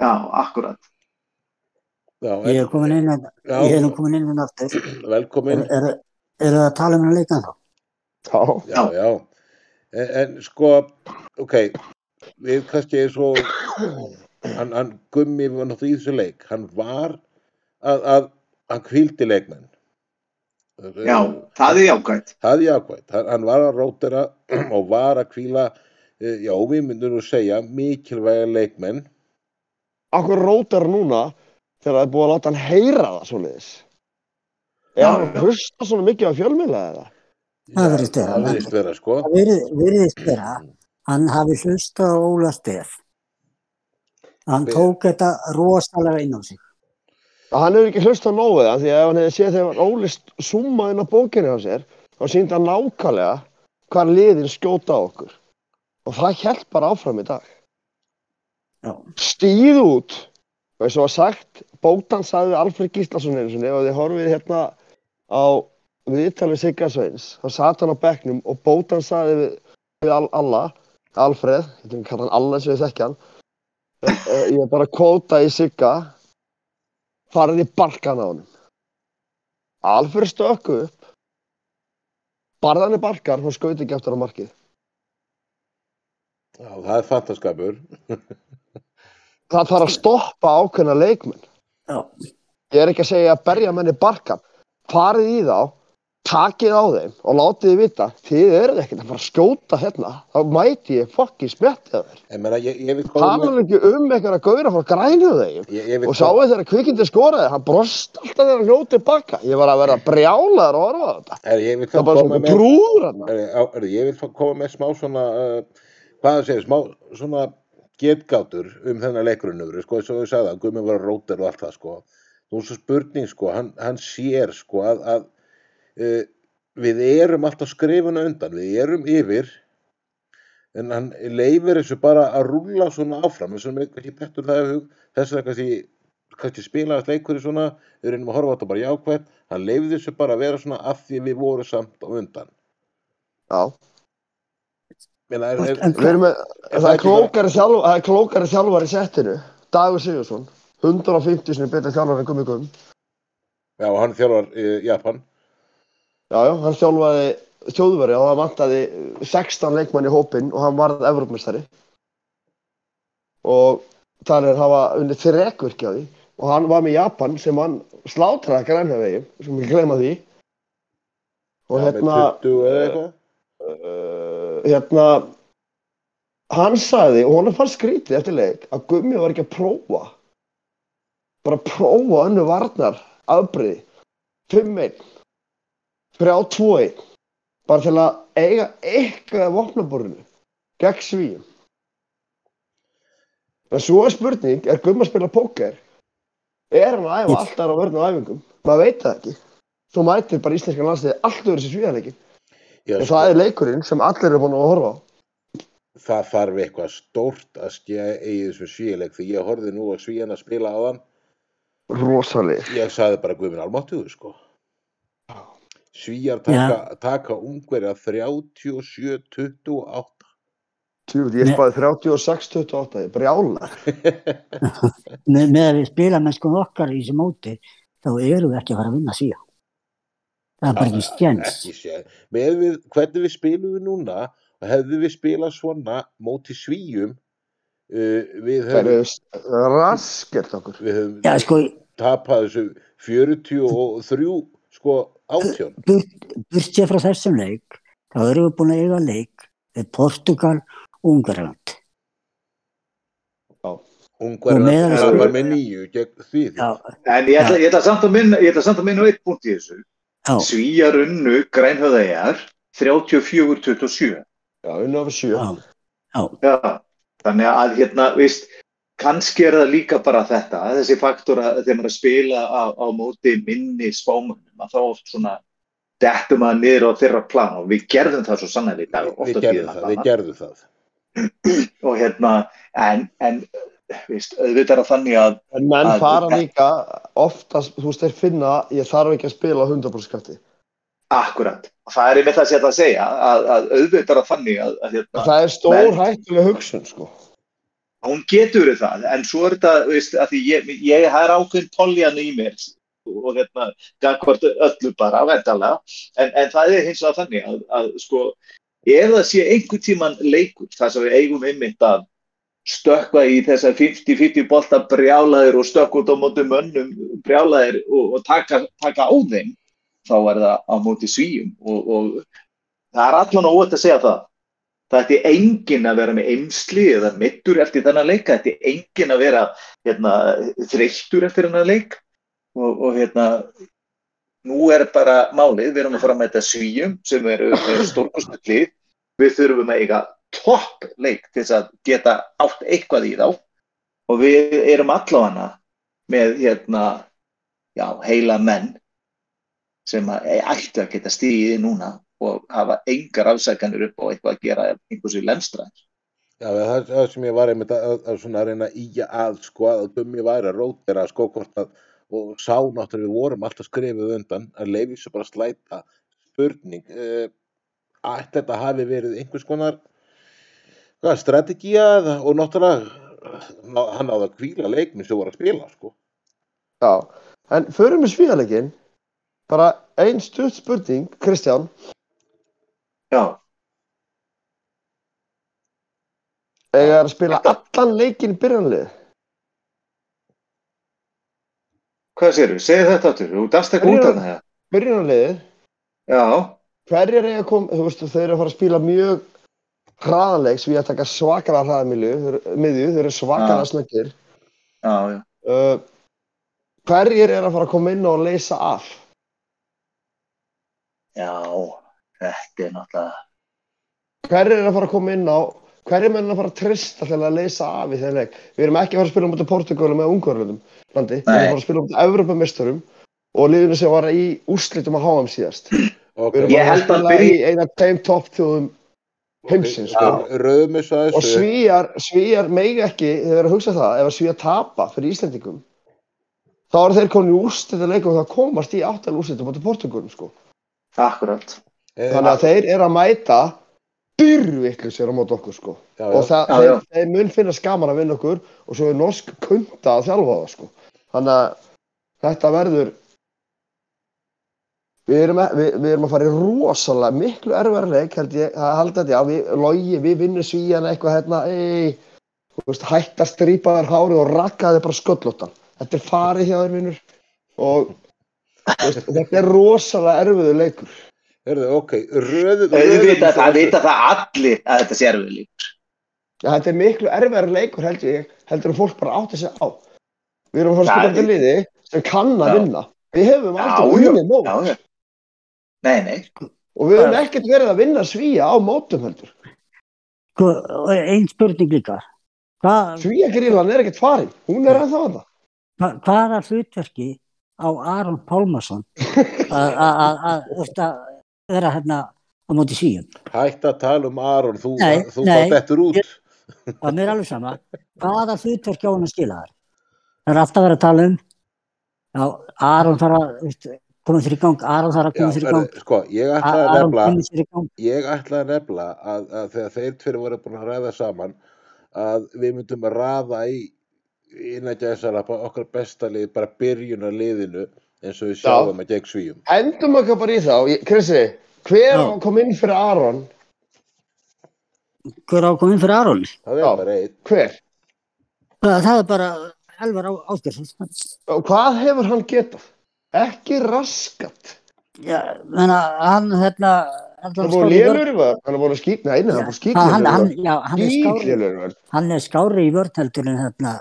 Já, akkurat. Já, Ég er komin inn, en- já, ég er nú komin inn en aftur. Er, velkomin er, er það að tala um hann leika þá? Já. já, já. En, en sko, ok, við kannski eins og hann, hann gummi var náttúrulega í þessu leik, hann var að, að hann kvíldi leikmenn. Já, það er jákvæmt. Það er jákvæmt, hann, var að rótera [clears throat] og var að kvíla, eh, já, við myndum nú segja, mikilvæga leikmenn. Akkur rótar núna þegar það er búið að láta hann heyra það svoleiðis. Er Já, að hlusta svona mikið á fjölmiðla eða? Það virðist vera. Það virðist vera, sko. Það virðist vera. Hann hafi hlustað á Óla Steð. Hann Be- tók þetta rosalega inn á sig. Hann hefur ekki hlustað nógu það, því að ef hann hefði séð þegar Óli summaði inn á bókinu á sér, þá síndi hann nákvæmlega hvað liðin skjóta á okkur. Og það hjælt bara áfram í dag. Já. Stíð út, og eins og var sagt, Bótan sagði við Alfred Gíslason sinni, og þið horfið hérna á viðtalið Sigga Sveins, þá satt hann á bekknum og Bótan sagði við, við all, alla, Alfred, ég ætlum að kalla hann alla sem ég þekki hann, Eh, ég er bara að kvóta í Sigga, farið í barkan á honum. Alfred stökku upp, barðan í barkar, hún skauti ekki eftir á markið. Já, það er fantaskapur. [laughs] Það þarf að stoppa ákveðna leikmenn. Já. Ég er ekki að segja að berja menni barkan. Farið í þá, takið á þeim og látið þið vita, þið eruð ekkert að fara að skjóta hérna, þá mæti ég fokki smettið að koma Talar ekki um eitthvað að gauðra frá grænu þeim. Ég, ég Og sáu þegar kvikindi skoraði, hann brost alltaf hann hljótið baka. Ég var að vera brjálaður að horfa á þetta. er, Það var svona brúður hann. ég vil koma með smá svona, uh, hvað það segir, smá svona getgátur um þennan leikurinn sko, eins og við sagði að Gummi var róter og allt það, sko. Við erum alltaf skrifuna undan, við erum yfir, en hann leifir þessu bara að rúlla svona áfram, þess að ekki betur það í hug, þess að kannski, kannski spilaðast leikurinn svona, við reynum að horfa á þetta bara jákvæmt, hann leifði þessu bara að vera svona af því við vorum samt á undan. Já. Meina, er, er, erum með, Er það er klókari þjálfari, það er klókari þjálfari settinu. Dagur Sigursson, 150 sinni betur þjálfari en Gummi Gum. já, hann þjálfar í Japan. Já, já, hann þjálfaði þjóðveri og það vantaði 16 leikmann í hópinn og hann varð Evrópmestari. Og þannig að það var unni þrekvirki á því og hann var með Japan sem hann slátraði grænhafegi, sem ekki gleyma því. Og já, hérna, Með 20 eða eitthvað. uh, hérna, hann sagði, og hann fannst skrítið eftir leik, að Gummi var ekki að prófa. Bara að prófa önnu varnar, afbriði, 5-1, 3-2-1, bara til að eiga eitthvað af vopnaborinu gegn svíum. En svo er spurning, er Gummi að spila póker? Er hann að æfa alltaf á vörnum æfingum? Maður veit það ekki. Svo mætir bara íslenska landsliði allt öðru sér svíðarleikin. Já, Og sko, það er leikurinn sem allir eru búin að horfa á. það þarf eitthvað stórt að skjæða í þessum svíleik því ég horfði nú að svíjan að spila á þann Rosaleg. ég sagði bara Guðminn Almáttuðu sko Svíjar taka, taka ungverja 37-28 Tjúfið, ég spáði 36-28, ég brjálar. [laughs] með, með að við spila með sko okkar í þessu móti þá eru við ekki að fara að vinna síðan. Það er bara ekki stjens með við, hvernig við spilum við núna hefðu við spilað svona móti svíjum uh, við Það höfum, raskert okkur. við höfum já sko tapað þessu 43 sko átjón burt, burt sér frá þessum leik þá erum við búin að eiga leik við Portugal og Ungarland. Meðan við það var með nýju gegn því já, En ég ætla, ég ætla samt að minna, ég ætla samt að minna á eitt punkt í þessu. já, Svíjar unnu grænhöðæjar 34-27. Já, unni ofur sjö. já, já, Já, þannig að hérna, veist, kannski er það líka bara þetta, þessi faktor að þegar maður er að spila á, á móti minni spámunum, að þá oft svona dettum maður niður á þeirra plan og við gerðum það svo sannlega í dag, við gerðum það, við gerðum það [clears throat] og hérna, en, en veist, auðvitað er það þannig að En menn Að- fara líka oftast, þú veist, þeir finna, ég þarf ekki að spila 100% krafti. akkurat, það er einmitt það sem ég ætla að segja, að, að auðvitað er það þannig að, að hérna, Það er stór Men- hættuleg hugsun, sko. Hún getur verið það, en svo er þetta, veist, að því ég, ég það er ákveðin poljan í mér og hérna, gagvart öllu bara, væntalega, en, en það er hins vegar þannig að, að sko, ef það sé einhvern tíman leikur, þar sem við eigum einmitt að stökkva í þessar 50-50 bolta brjálaðir og stökk út á móti mönnum brjálaðir og, og taka, taka á þeim, þá er það á móti svíum og, og það er allan óvægt að segja það. Það ætti enginn að vera með eimsli eða mittur eftir þennan leik, það ætti enginn að vera hérna, þreyttur eftir þennan leik. Og, og hérna, nú er bara málið, við erum að fara að mæta svíjum sem eru, stórkustu klið, við þurfum að eiga topp leik til þess að geta átt eitthvað í þá. Og við erum allavega með hérna, já, heila menn sem að ættu að geta stíðið núna og hafa engar afsækanur upp á eitthvað að gera einhversu lemstraðir. Já, það, það sem ég var einmitt að, að, að svona reyna í að sko að Gummi væri að rótera sko hvort að og sá náttúrulega við vorum alltaf skrifið undan að leiði svo bara að slæta spurning uh, ætti þetta hafi verið einhvers konar hvað, strategía eða- og náttúrulega ná, hann áði að kvíla leikminn sem voru að spila sko. Já, en förum við svíðarleikin, bara ein stutt spurning, Kristján, Já, eiga að spila allan leikin byrjanlið? hvað séru? Segðu þetta áttur, þú dast ekki út af það. Byrjanliðið, Já, hverjir eiga að koma, þú veist, þeir eru að fara að spila mjög hraðanleik, við að taka svakalega hraðamiðju, miðju, þeir eru svakalega Já. snöggir. já, já. Uh, hverjir er að fara að koma inn og leysa af? Já, þetta er náttúrulega, Hverjir er að fara að koma inn á, hverjir menn að fara að trista til að leysa af í þeim leik? Við erum ekki að fara að spila um þetta Portugalum eða Ungverðum landi, við erum að fara að spila um þetta Evropameisturum og liðinu sem var í úrslitum að HM síðast. Ok, Við erum Ég að held að spila byrja- í eina af þeim topp þjóðum heimsins, sko. þessu að Og svíjar, svíjar megi ekki, þeir eru að hugsa það, ef að svíjar tapa fyrir Íslendingum, þá eru þeir komin í úrslitaleikum og það komast í áttal úrslitum á Portugalum, sko. akkurat. Eh, Þannig að þeir eru að mæta dyrvittlu sér á mót okkur, sko. já, og já, það, Já, þeir, já. þeir mun finna skaman að vinna okkur og svo er norsk kunda að þjálfa það sko. þannig að þetta verður við erum, að, við, við erum að fara í rosalega miklu erfæra leik held ég að halda þetta, já, við, logi, við vinnum svíjana eitthvað hérna, ei, þú veist, hætt að strýpa þér hárið og rakka þér bara sköllóttan, þetta er farið hjá þér vinnur og þú veist, þetta er rosalega erfiðu leikur Heyrðu, ok, Auðvitað, það vita það allir að þetta sé erfið lík. Já, þetta er miklu erfiðar leikur held ég, heldur að fólk bara átti sig á. Við erum að fara að Það spila þetta er- liði sem kann að vinna. Við hefum já, unnið mót já, já. Nei, nei. og við hefum ekkert verið að vinna svíja á mótum heldur. sko, og ein spurning líka Hva, Svíagrílan er ekkert farin, hún er ennþá þetta. hva, hvaða hlutverki á Aron Pálmarsson [laughs] að- vera hérna á móti svíum? Hætt að tala um Aron, þú, bara dettur út. Það er mér alveg sama. Hvaða hlutverki á hann að skila þar? Það er alltaf verið að tala um Já, Aron þarf að koma sér í gang, Aron þarf að koma sér í gang er, sko, ég ætlaði að nefna, ég ætlaði að nefna að, að þegar þeir tveir voru búin að ræða saman að við myndum að raða í innan gæðsalapa okkar besta lið, bara byrjun að liðinu eins og við sjáum að gegn svíum. Endum okkar bara í þá, Ég- Krissi, hver á að koma inn fyrir Aron? Hver á að koma inn fyrir Aron? Það er Já. bara einn. Hver? Það, það er bara Elvar á Áskjörsson. Og hvað hefur hann getað? Ekki raskat. Já, menna, hann hérna Hann er búin lélur í vörð, hann er búin að skýt, nei, nei, hann er búin að skýt hann, hann, er skári, í vörð. hann er skári í vörð heldur en hérna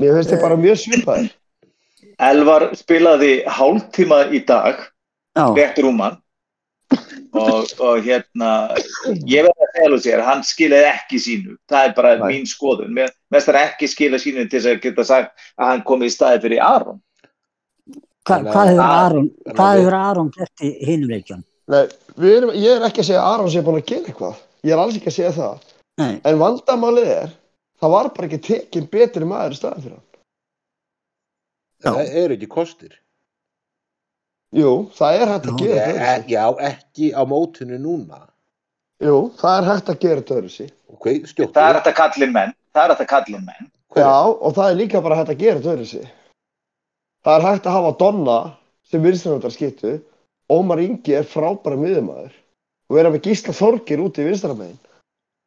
Mér finnst þið bara mjög svipaðir. Elvar spilaði hálftíma í dag, já, rétt rúman og, og hérna ég verði að segja sér, hann skilaði ekki sínu það er bara Nei. mín skoðun mér mest er ekki skila sínu til þess að geta sagt að hann komi í staði fyrir Aron hva, hvað að- hefur Aron hvað hefur Aron gert í hinum leikjum? Nei, við erum, ég er ekki að segja að Aron sé búin að gera eitthvað. Ég er alls ekki að segja það. Nei, En vandamálið er, það var bara ekki tekin betri maður í staðan fyrir hann. Já. Það eru ekki kostir. Jú, það er hægt að gera E, þetta öðruvísi. já, ekki á mótinu núna. Jú, það er hægt að gera þetta öðruvísi. Ok, skjóttu. það er þetta kallin menn það er þetta kallin menn Hver er? Já, og það er líka bara hægt að gera þetta öðruvísi. Það er hægt að hafa Donna sem vinstranöndar skiptu. Ómar Ingi er frábæra miðumæður. Og vera með Gísla Þorgir út í vinstramegin.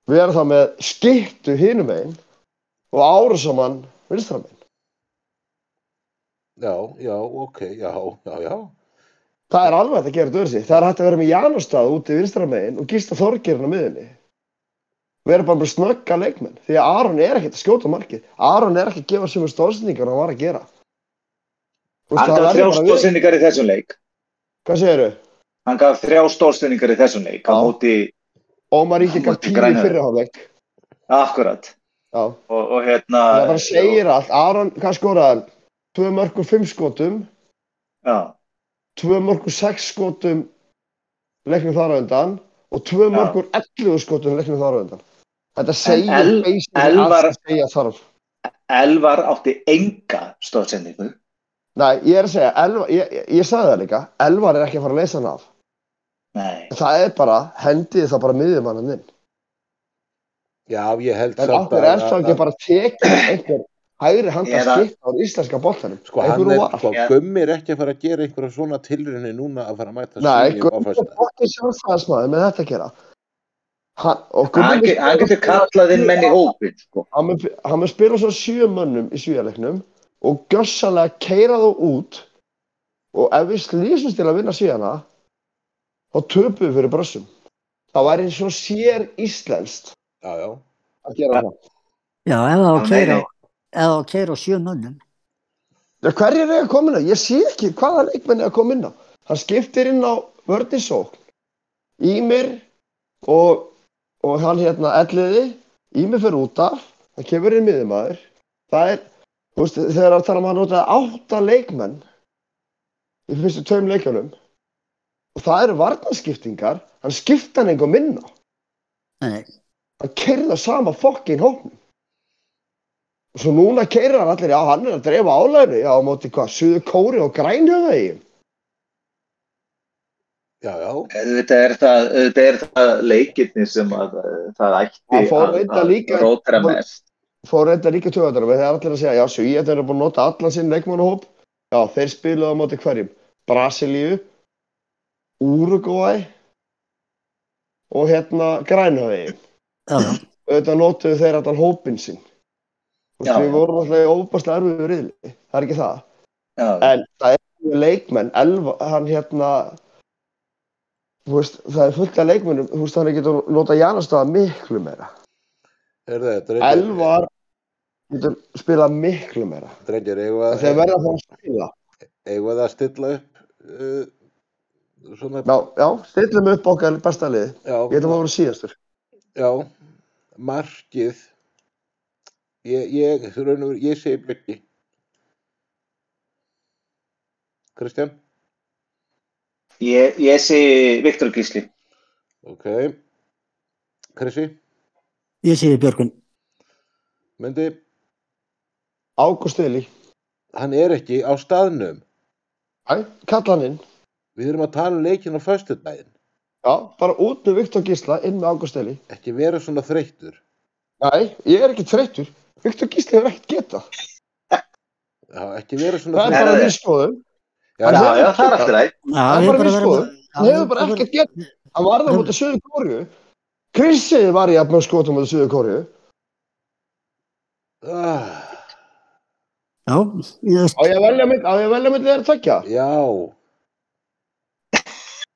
Við erum það með skiptu hinum megin og árusamann vinstramegin. Já, já, ok, já, já, já. Það er alveg að gera þetta öðruvísi. Það er hægt að vera með Janustad út í vinstramegin og Gísla Þorgir hann á miðunni. Við erum bara með snögga leikmenn. Því að Aron er ekkert að skjóta markið. Aron er ekki að gefa sömu stóðsendingar hann var að gera. Hann það gaf þrjá stóðsendingar í þessum leik Hvað segirðu? hann gaf þrjá stóðsendingar í þessum leik Já. móti Ómar Ingi gaf tíu í Grænhöfða. fyrirháleik. akkurat Já. og, og hérna Það bara segir allt. Aron, hvað skoraði hann? Tvö mörg og fimm skotum. já, Tvö mörg og sex skotum leiknum þar á undan. Og tvö Já. mörg og ellu skotum leiknum þar á undan. Þetta segir El- Elvar- að segja þarf. Elvar átti enga stóðsendingu Nei, ég er að segja, Elvar, ég, ég, ég sagði það líka, Elvar er ekki að fara að leysa hann af. nei Það er bara, hendið það bara miðjumanninn inn. Já, ég held En okkur er það ekki bara tekið einhver hægri handa Eða- skipt á íslenska boltanum. Sko, hann er, var. sko. Gummi er ekki að fara að gera einhverja svona tilrunni núna að fara að mæta Nei, Gummi er föstudag. fokkið sjálfstæðismæður með þetta að gera. Hann, og hann, getur kallað inn menn í hópin sko. Hann mun hann mun spila svo sjö mönnum í svíjarleiknum og gjössalega keira þá út og ef við slýsumst til að vinna svíjana þá töpum við fyrir brössum. Það væri svo sér íslenskt Já, já. að gera það. já, ef það Já, að keira það að keira á sjö mönnum Já, hverjir er að koma inn á? Ég sé ekki hvaða leikmenn er að koma inn á. Hann skiptir inn á vördinsókn. Ímir og, og hann hérna elliði. Ímir fyrir út af. Það kemur inn miðumæður. Það er, þú veist, þegar að tala um að hann notaði átta leikmenn í fyrstu tveim leikjunum og það eru varnarskiptingar. Hann skipta hann einhver minna. Nei, Hann keirða sama fokkin hóknum. Svo núna keirir hann allir, já, hann er að dreifa álæðinu, já, á móti hvað, suðu kóri og grænhjöða í. Já, já. Þetta er það, þetta er það leikirni sem að uh, það ætti að, að fór- mest. Fór reynda líka töðandur, þeir eru allir að segja, já, Svíjarnir eru búin að nota allan sinn leikmannahóp. Já, þeir spiluðu á móti hverjum? Brasilíu, Uruguay og hérna já, Auðvitað notuðu þeir allan hópin sinn. Já. við vorum alltaf óbærslega erfiður riðli, það er ekki það. Já, En það er leikmenn, elva, hann hérna, þú veist, það er fullt af leikmennum, þú veist, hann getur nota Janastaða miklu meira. Er það, drengir? Elvar getur spilað miklu meira. Drengir, eigum við að, það að spila. að stilla upp uh, svona, Já, já, stillum upp okkar besta liði. já, Ég ætlum að vera síðastur. já, markið Ég, ég, raun og veru, ég segi Björki. Kristján? Ég, ég segi Viktor Gísli. Ok. Krissi? Ég segi Björgun. Myndi, Ágúst Eli. hann er ekki á staðnum. Æ, kalla hann inn. Við erum að tala um leikin á föstudaginn. Já, bara út með Viktor Gísla, inn með Ágúst Eli. Ekki vera svona þreyttur. Nei, ég er ekki þreyttur. Viktor Gísli hefur ekkert getað. Já, ekki vera Það svona er Nei, bara við skoðum. Já, Já, já, það er alltaf rætt. Já, Það er bara verið- skoðum. Hann hefur bara ekkert getað. Hann var það mútið Suður Kóriu. Krissi var í jafnum skotum mútið Suður Kóriu. Ah, Já, ég Á ég að velja mitt, á ég að velja mitt þeirra tvekja? já.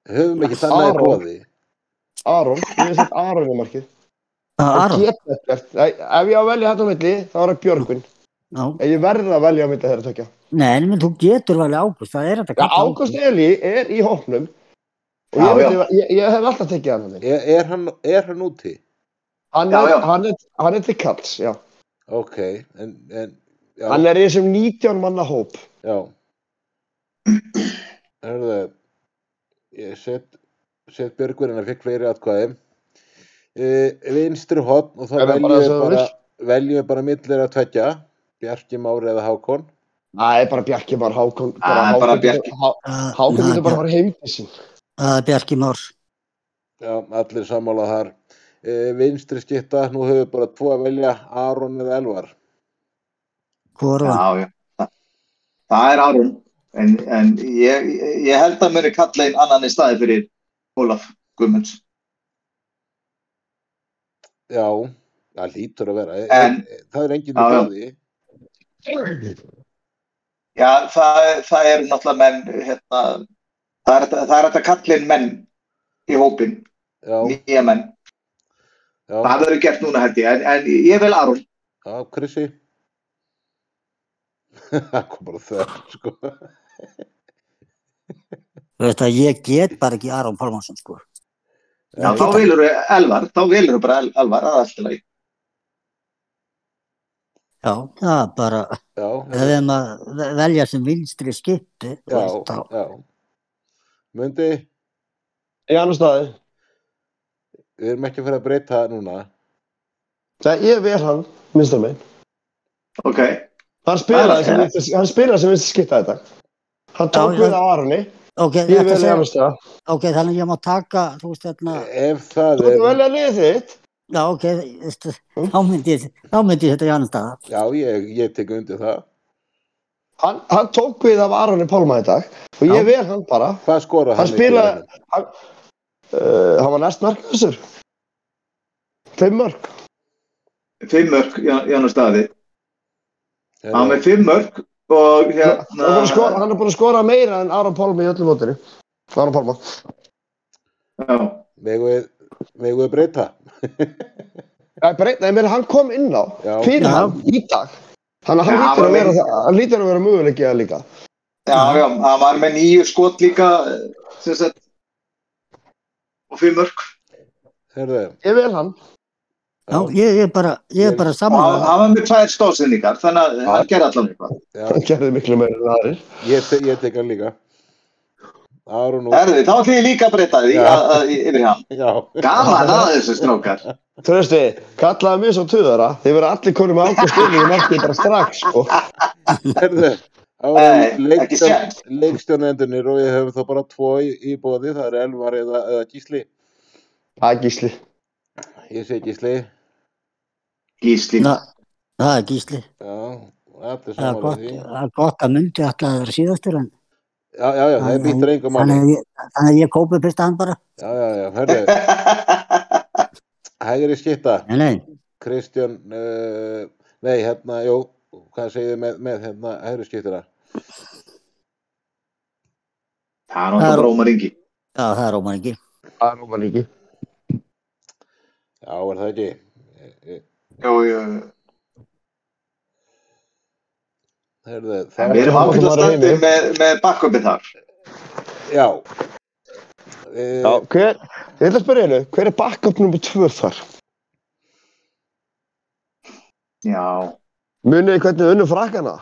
Höfum ekki þannig að bóði. Aron, ég hef sett Aron í markið. Það Aron. Ef ég á að velja þetta á milli, þá er það Björgvin. Já, Ef ég verði að velja á milli þeirra tvekja. nei, en þú getur valið Ágúst, það er þetta Já, Ágúst Eli er í hóknum. Og Já, ég, myndi, ég, ég hef alltaf tekið hann hann. Er, er, hann, er hann úti? Hann Já, er, já. hann er, hann er til kalls, já. Ok, en, en já, Hann er í þessum 19 manna hóp. já. Hörðu, ég set, set Björgurinn að fikk fleiri atkvæði. Uh, vinstri hotn og þá Er veljum bara við bara, við bara millir að tvekja. Bjarki Mári eða Hákon. Er bara Bjarki Már Hákon. Bara Hákon getur- Há- Hákon getur bara að fara heim. Það er Bjarki Már. Já, allir sammála þar. Uh, vinstri skitta, nú höfum við bara tvo að velja, Aron eða Elvar. Hvor var hann? Já, já. Það, það er Aron. En, en ég, ég held að mér er kalla einn annan í staði fyrir Ólaf Guðmunds. Já, það lítur að vera. En- En, það er enginn í Já, já. það, það er náttúrulega menn, hérna, það er, er kalla inn menn í hópin, Já, nýja menn. já, Það verður gert núna ég, en, en ég vil Aron. já, Krissi. [laughs] Það kom bara þögn, sko. Þú veist að ég get bara ekki Aron Pálmarsson, sko. Já, þá velur þú Elvar, þá velur þú bara El- Elvar, það er alltaf leið. Já, það er bara, Já, ef við erum að ve- velja sem vinstri skipti, já, já. Mundi, Í annar staði. við erum ekki að fara að breyta það núna. Nei, ég vel hann, minnst megin. Ok, Hann spilaði sem vinstri- skipta þetta. Hann tók við á Aroni. Ok, Ég þetta vel í segja, ok, þannig ég má taka, þú veist, þarna, Ef það Þú ert að er, velja liðið þitt. já, ok, veistu, þá myndi ég, þá myndi ég þetta í annan stað. já, ég, ég tek undir það. Hann, hann tók við af Aroni Pálma í dag. Og ég Já. vel hann bara. Hvað skora Hann hann? spilaði- Uh, hann var næst markaðsur. Fimm mörg. fimm mörg í annar staði. Hann Hann með fimm mörg og Hann er að hérna, skora- hann er búin að skora meira en Aron Pálma í öllu mótinu. Aron Pálma. já, Megum við, [laughs] breyta? Nei, breyt, nei, meni, hann kom inn á Já. fyrir Já. hann í dag. Þannig að hann Já, lítur hann að vera, það- hann lítur að vera möguleiki að líka. já, já, hann var með nýju skot líka, sem sagt, og fimm mörg. Herðu, Ég vil hann. Já, ég, ég er bara, ég er bara Og hann, saman. hann var með tvær stóðsynningar, þannig að hann gerði allan eitthvað. Hann gerði miklu meira en aðrir. ég, te, ég tek hann líka. Erði, þá ætlum ég líka að breyta því að- að- yfir hann. [laughs] já, Gaman að þessu strókar. Trösti, kallaði mér svo tuðara. Þið verður allir konum með ákvæmst inn í markið bara strax, sko. [laughs] séns. Leikstjónendunir og við höfum þá bara tvo í, í bóði, það er Elvar eða, eða Gísli. Það er gísli. Ég segi Gísli, Gísli. Na, það er gísli. já, Það er gott, því. það er gott að myndi alltaf að vera síðastur en Já, já, já, það býttur engum að ég, þannig að ég kópi fyrst hann bara. Já, já, já, herðu, [laughs] hægri skitta, Nei, nei, Kristján, uh, nei, hérna, jú, hvað segir þið með, með hérna hægri skiptina? Það er náttúrulega Rómar Ingi. já, það er ómar ekki. Það er róman ekki. Já, er það ekki? Eh, Jú, jú. Herðu, það við erum heimi. stöndið með, með bakkupið þar. Já. Já, hver, ég ætla að spyrja einu, hver er backup nummer tvö þar? Já, Munið þið hvernig unnu frakkana?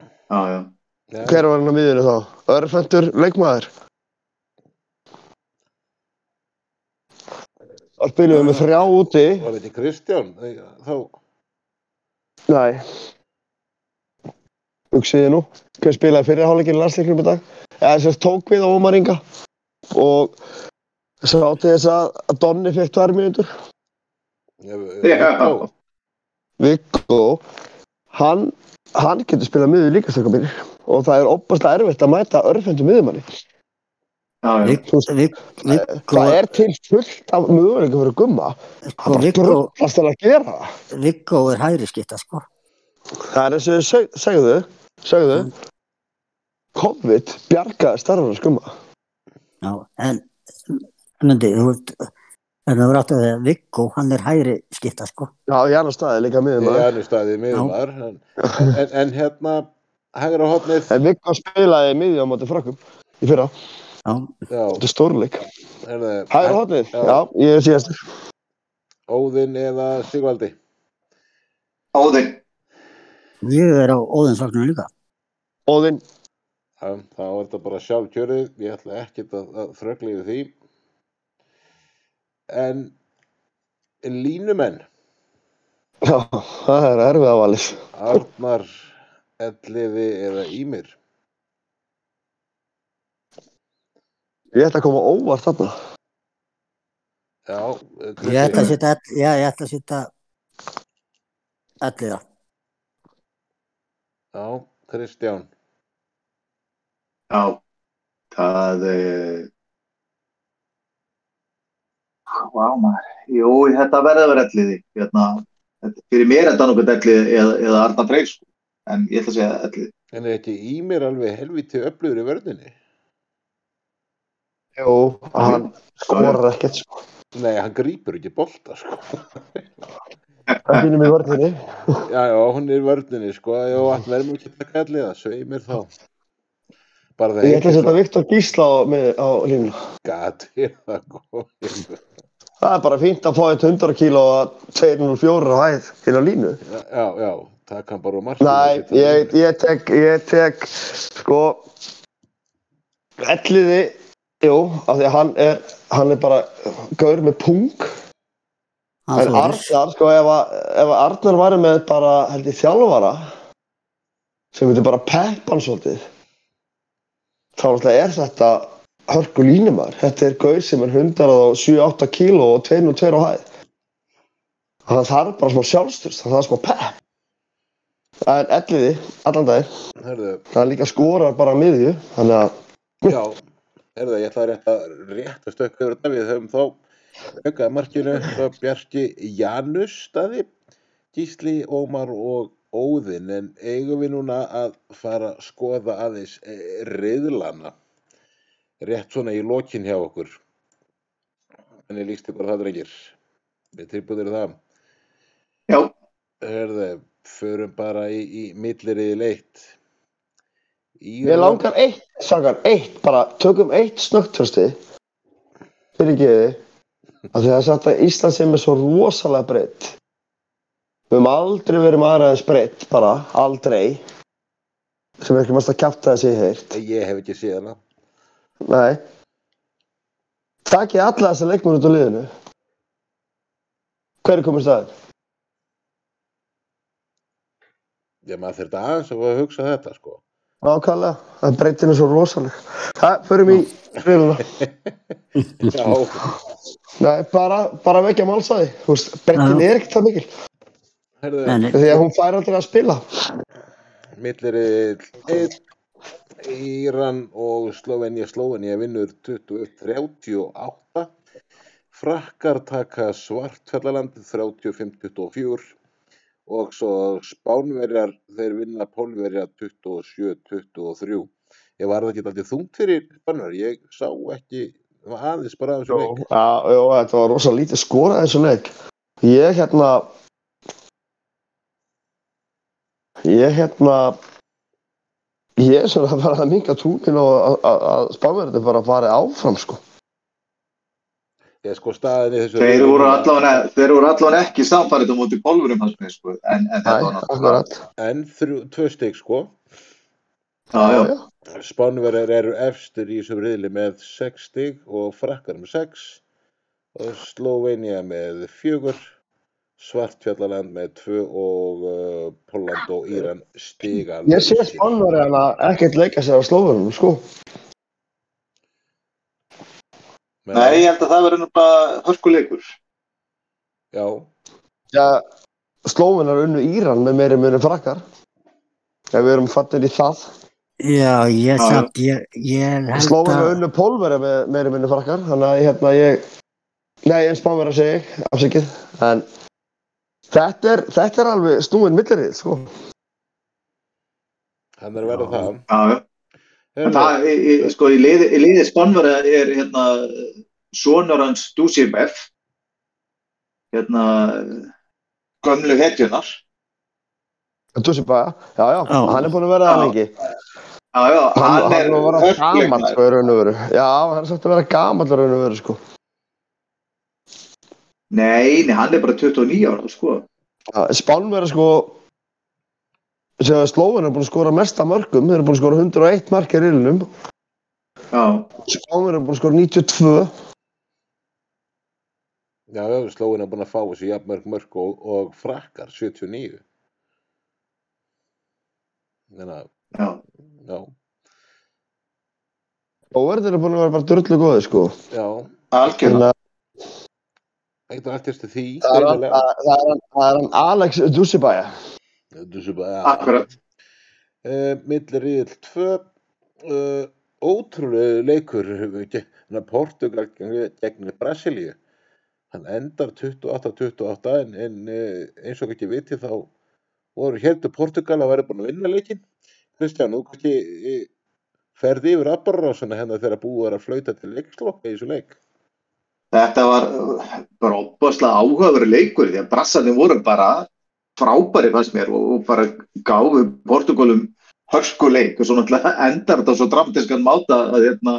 já, já. Já, Hver var hann á miðinu þá? Örfendur leikmaður. Það spilum við með þrjá úti. Var þetta Kristján? Þá, Nei. Hugsiði nú. Hver spilaði fyrir hálfleikinu landsleiknum í dag? Eða þess að tók við á Ómar Inga. Og sá til þess að að Donni fekk tvær mínútur. já. Viggo. Hann, hann getur spilað miður líka stökka mínir. Og það er opaslega erfitt að mæta örfendur miðumanni. Viggo, Viggo, Það er til fullt af möguleikum fyrir gumma. Það Viggo, drullast til að gera það. Viggo er hægri skipta, sko. Það er eins og seg, segðu, segðu, COVID bjargaði starfara skumma. Já, en, myndi, þú veist, en það var átt að því að Viggo, hann er hægri skipta, sko. Já, Janus staði líka miður Í annu staðið miðumar. En, en, en hérna, hægra hotnið, En Viggo spilaði miðjum á móti frakkum í fyrra. Já, já, Þetta er stórleik. herðu, Hægur hotnið? Já. Já, ég er síðastur. Óðinn eða Sigvaldi. Óðinn. ég er á óðinsvagnum líka. Óðinn, Já, þá er þetta bara sjálf kjörið, ég ætla ekkert að, að þrögla yfir því. En línumenn, já, það er erfið af alis. Arnar, Elliði eða Ímir. Ég ætla að koma óvart þarna. Já, Ég ætla að setja, já, ég ætla að setja elliða. Já, Kristján. Já, það er... Vá maður, jú, þetta verður að vera elliði. Hérna, þetta- fyrir mér er þetta nokkuð elliði eða, eða Arnar Freyr, sko. En ég ætla að segja elliði. En er ekki Ímir alveg helviti öflugur í vörðinni? Jú, hann skorar ekkert sko. Nei, hann grípur ekki bolta, sko. Það finnum í vörðinni. Já, já, hún er í vörðinni, sko. Já, hann verður ekki að taka elliða, sveimir þá. Það Ég ætla að setja Viktor Gísla á, á línuna. gat við það góð. Það er bara fínt að fá eitt 100 kíló að 204 á hæð til á línu. Já, já, já, það kann bara markinu. Nei, ég, ég tek, ég tek, sko, elliði, jú, af því að hann er, hann er bara gaur með pung. Hann En. Arnar, sko, ef, að, ef að Arnar væri með bara, held ég, þjálfara, sem myndi bara peppa hann svolítið, þá er þetta hörku línumar. Þetta er gaur sem er 107-8 kíló og 202 á hæð. Það þarf bara smá sjálfstyrst, það þarf smá pepp. En elliði, allan daginn, Hörðu, það er líka skorar bara miðju, þannig að, já, hörðu, ég ætla að rétt að, rétt að stökka yfir þetta. Við höfum þá aukaði markinu Bjarki Janus staði, Gísli, Ómar og Óðinn. En eigum við núna að fara að skoða aðeins eh, riðlana. Rétt svona í lokin hjá okkur. Þannig líst ykkur á það drengir. Við tilbúðir það. Já, Hörðu, förum bara í, í milliriði leitt. Mér langar eitt, sakar, eitt, bara tökum eitt snöggtörsti fyrir geði af því að að Ísland sem er svo rosalega breytt við höfum aldrei verið aðra en breytt, bara, aldrei sem ekki mest að kjapta þessi heirt Ég hef ekki séð hana. Nei Takk ég alla þessa leikmenn út á liðinu Hver er komið staðin? Ég maður þurfti aðeins að að hugsa þetta, sko. Ákvæðlega, það breytin er svo rosaleg Það, förum í reiluna [laughs] Já, Nei, bara, bara vekja málsæði. Þú veist, breytin er ekkert það mikil. Herðu, Því að hún fær aldrei að spila. Milliriði leitt. Íran og Slovenía. Slovenía vinnur 21-38. Frakkar taka Svartfjallaland 35-24 og svo Spánverjar, þeir vinna Pólverjar 27-23. Ég var það ekki alltaf þungt fyrir Spánverjar, ég sá ekki, það var aðeins bara aðeins Jó, leik. já, þetta var rosa lítið skorað eins og leik. Ég hérna, ég hérna, ég er svona að fara að minga túnin og að- að spáverðin bara að fara áfram, sko. Ég sko staðin í þessu Þeir voru allavega, þeir voru allavega ekki samfærið á móti með, sko. En, en þetta var náttúrulega... En þrjú, tvö stygg sko. Já, já. Spánverðar eru efstur í þessum riðli með 6 stygg og frakkar með 6 og Slovenia með 4 Svartfjallaland með 2 og uh, Polland og Íran stiga Ég sé spánverðina ekkert leika sér á slóðunum, sko. Nei, ég held að það verður bara hörkuleikur. Já, Já, slóðunar unnu Íran með meiri muni frakkar. Ef við erum fattir í það. Já, ég Já, samt, ég, ég held að, unnu pólveri með meiri muni frakkar. Þannig að hérna ég, nei, en spánverða segi ég, afsakið. En þetta er, þetta er alveg snúin millirrið, sko. hann er að verða það. Já, já. Það, sko, í liði, liði Spánverða er hérna sonur hans Dusibef, hérna gömlu hetjunar. Dusibæja, já, já, Já. hann er búin að vera það Já. lengi. Já, já, Hann, hann, hann er er að vera gamall, hörkuleikmaður. sko, í raun og veru. Já, hann er sagt að vera gamall í raun og veru, sko. Nei, nei, hann er bara 29 ára, sko. Spánverða, sko, að Slóðunar er búin að skora mesta mörgum. Þeir eru búin að skora 101 mark í riðlinum. Já, Spánverða er búin að skora 92. Já, slóin er búin að fá þessu jafnmörg mörg og, og frakkar 79. Þannig að, já. já, Slóðunar er búin að vera bara drullu góði, sko. já, Algjörlega. Þannig að ekkert allt eftir því. það er hann Alex Dusibæja. Þetta svo bara, Akkurat. Uh, milli riðil 2 uh, ótrúlega leikur gegn Portugal gegn, Brasilíu. Hann endar 28-28 en, en uh, eins og ekki viti þá voru heldur Portugal að vera búin að vinna leikin Kristján, þú kannski ferði yfir aðbarrásuna hennar þegar búið að flauta til leikslokka í þessu leik? Þetta var bara opaslega áhugaveru leikur því að brassarnir voru bara frábæri fannst mér og, og bara gáfu Portugalum hörskuleik og svo náttúrulega endar þetta svo dramatískan máta að hérna,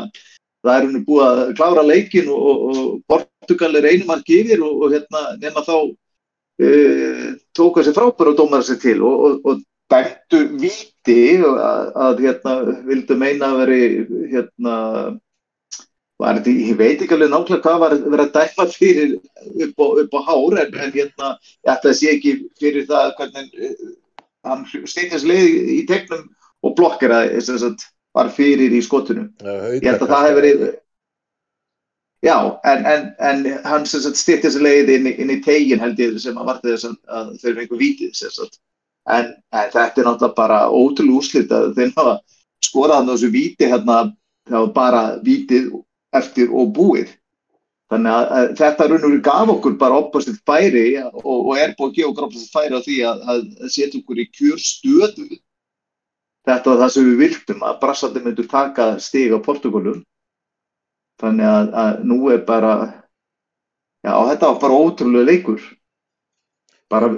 það er henni búið að klára leikin og, og, Portugal er einu mark yfir og, og hérna, nema þá uh, tóka sér frábæri og dómara sér til og, dæmtu víti að, að hérna, vildu meina að veri hérna þetta, ég veit ekki alveg nákvæmlega hvað var verið að dæma fyrir upp á, upp á hár en, en hérna, ég ætla að sé ekki fyrir það hvernig uh, hann stýttist leið í tegnum og blokkeraði, sem sagt, var fyrir í skotunum. Ég held að það hefur verið, já, en, en, en hann stýttist leið inn, inn í tegin held ég sem að varti þess að, að fengu vítið, sem sagt. En, þetta er náttúrulega bara ótrúlega úrslit að þeir hafa skorað hann á þessu víti hérna, það var bara vítið eftir og búið. Þannig að, að þetta raunur gaf okkur bara oppastilt færi og, og er búið að gefa okkur oppastilt færi á því að, að, setja okkur í kjör stöðu. Þetta var það sem við viltum að brassandi myndur taka stig á Portugalum. Þannig að, að nú er bara, já þetta var bara ótrúlega leikur. Bara,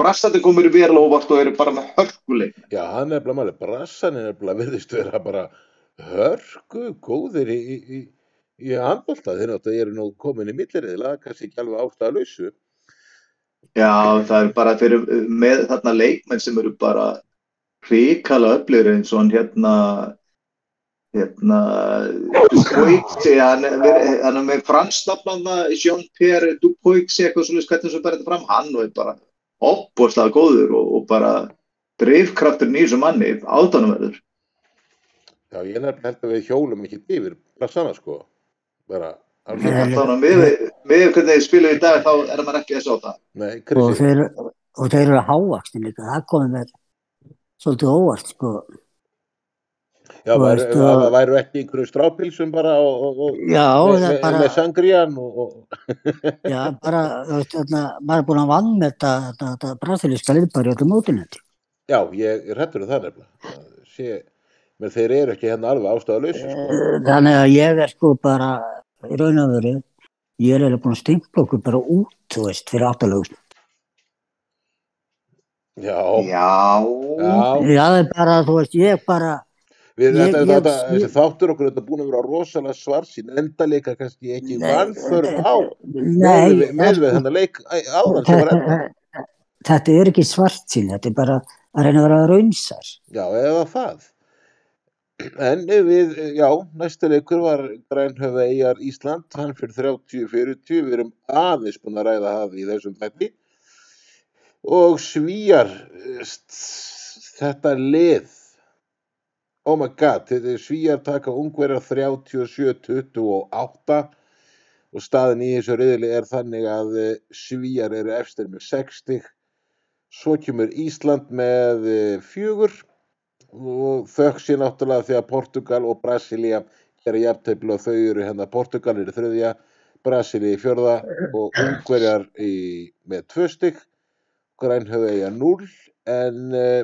brassandi komur í vel óvart og eru bara með hörkuleik. Já, hann er bara máli, brassan er bara virðist vera bara hörku góðir í, í, í, handbólta, þeir náttúrulega eru nú komin í milliriðla, kannski ekki alveg ástæða lausu. Já, það er bara fyrir með þarna leikmenn sem eru bara hrikala öflur eins og hann hérna hérna Dupoixi, hann, hann er með fransnafnanna Jean-Pierre Dupoixi eitthvað svolítið hvernig sem þetta fram, hann er bara opbúrslega góður og, og bara drifkraftur í þessu manni átanumverður. Já, ég nefnilega held að við hjólum ekki yfir brassana, sko. Bara, með, með hvernig spilum í dag þá er maður ekki að það. nei, og þeir, og þeir eru hávaksni líka, það komið mér svolítið óvart, sko. já, þú væru, það og- væru ekki einhverju strápilsum bara og, og, og Já, með, það er með, bara, með sangrían og, og já, bara, þarna, maður er búin að vann með þetta, þetta, þetta brasilíska liðbæri öllum mótinu. já, ég er hættur um það nefnilega. Það Sé, menn þeir eru ekki hérna alveg ástæða lausu, sko. Eh, Þannig að ég er sko bara, í raun og veru, ég er eiginlega búin að stimpla okkur bara út, þú veist, fyrir áttalögum. Já, Já, já, Já, það er bara, þú veist, ég bara, Við, Ég- þetta, ég- þetta, ég- þessi þáttur okkur þetta búin að vera rosalega svarsýn endaleika kannski ekki vanþörf á. Nei, með, með við þennan leik áðan sem var enda þetta, er ekki svart sín, þetta er bara að reyna að vera raunsar. já, eða það en við, já, næsta leikur var Grænhöfða Eyjar Ísland hann fyrir 30-40 við erum aðeins búin að ræða það í þessum þætti. Og svíjar þetta lið oh my god, þetta er svíjar taka ungverjar 37-28 og staðin í þessu riðli er þannig að eh, svíjar eru efstir með 60 svo kemur Ísland með eh, fjögur og þökk sér náttúrulega því að Portugal og Brasilia gera jafntefli og þau eru hérna. Portugal eru þriðja, Brasilia í fjörða og ungverjar í, með tvö stygg grænhöfðu eiga 0 en uh,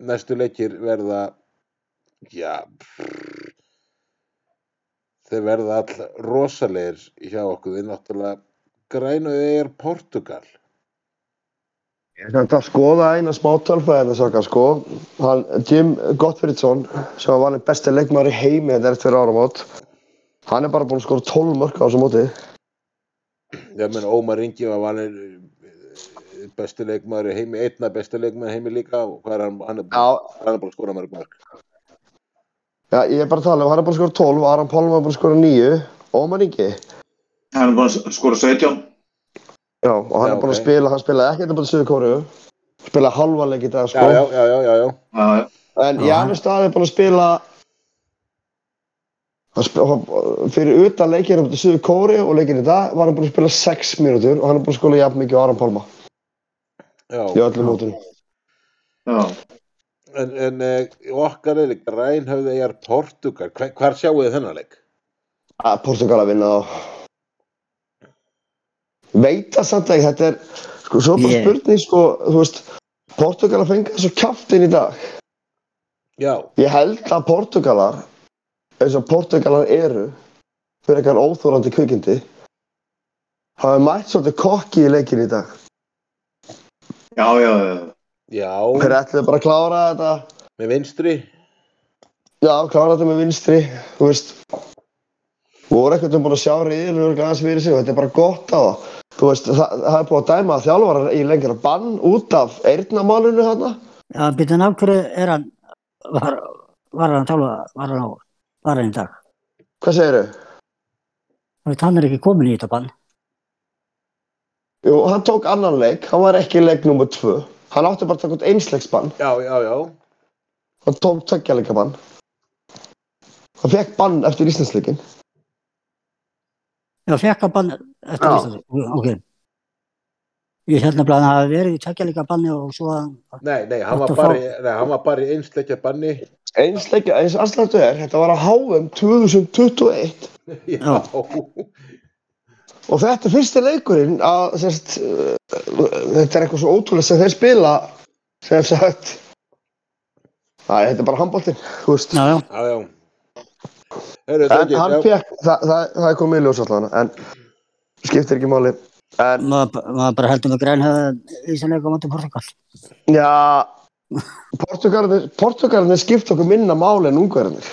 næstu leikir verða já prr, þeir verða all rosalegir hjá okkur. Við náttúrulega grænhöfðu eigar Portugal Ég ætla að skoða eina smá tölfræðina saka sko. Hann, Jim Gottfridsson, sem var valinn besti leikmaður í heimi þetta eftir áramót, hann er bara búinn að skora 12 mörg á þessu móti. ég menn Ómar Ingi var vanir besti leikmaður í heimi, einna besti leikmaður í heimi líka og hvað er hann, hann er, Já, hann er bara að skora mörg mörg já, ég er bara að tala um, hann er búinn að skora 12, Aron Pálm var búinn að skora 9, Ómar Ingi. Hann er búin að skora 17. Já, og hann Já, er búinn að ok. spila, hann spilaði ekkert bara Suður Kóru, spilaði halva leik í dag já, sko. já, já, já, já, já. En Janus Daði er búinn að spila hann sp hann, fyrir utan leikinu um Suður Kóri og leikinu í dag var hann búinn að spila 6 mínútur og hann er búinn að skora jafn mikið á Aron Pálma já. í öllum mótunum. já. En, en eh, okkar er líka Rænhöfði eigar Portugal, hvar, hvar sjáu þið þennan leik? að Portugal að vinna þá veit það samt ekki þetta er sko svo bara Ég- spurning sko þú veist Portugal að fengi þessu kjaftin í dag. Já, ég held að Portugalar eins og Portugalar eru fyrir eitthvað óþórandi kvikindi hafi mætt svolítið kokki í leikin í dag. Já, já, já. já, þeir ætluðu bara að klára þetta. Með vinstri. Já, klára þetta með vinstri þú veist. Voru ekkert um búin að sjá riðinu og aðeins fyrir sig og þetta er bara gott á það þú veist, það, það er búin að dæma að þjálfarar í lengra bann út af eyrnamálinu þarna Já, býtum af hverju er hann, var, var hann tala, var hann á, var hann í dag? hvað? Þú veit, Hann er ekki komin í þetta bann. Jú, hann tók annan leik, hann var ekki í leik nummer tvö. Hann átti bara að taka út einsleiksbann, Já, já, já, hann tók tveggjarleikabann. Hann fekk bann eftir Íslandsleikin. Já, fekk að bann eftir Já. Íslandi. Ok. Ég held nefnilega að hann hafi verið í tveggjalíka banni og svo að, nei, nei, hann var bara, nei, hann var bara í einsleikja banni Einsleikja, eins aðslættu er, þetta var að HM 2021 Já, og þetta er fyrsti leikurinn að, sérst, uh, þetta er eitthvað svo ótrúlega sem þeir spila, sem sagt, Æ, þetta er bara handbóltinn, þú veist. já, já, já, já Heyrðu, En drengir, hann fekk, það, það, það er komið í ljós allan, en skiptir ekki máli. En, maður, maður bara heldur með grænhöða í sem leika á móti Portugal. já, Portugalinir skipt okkur minna máli en ungverðinir.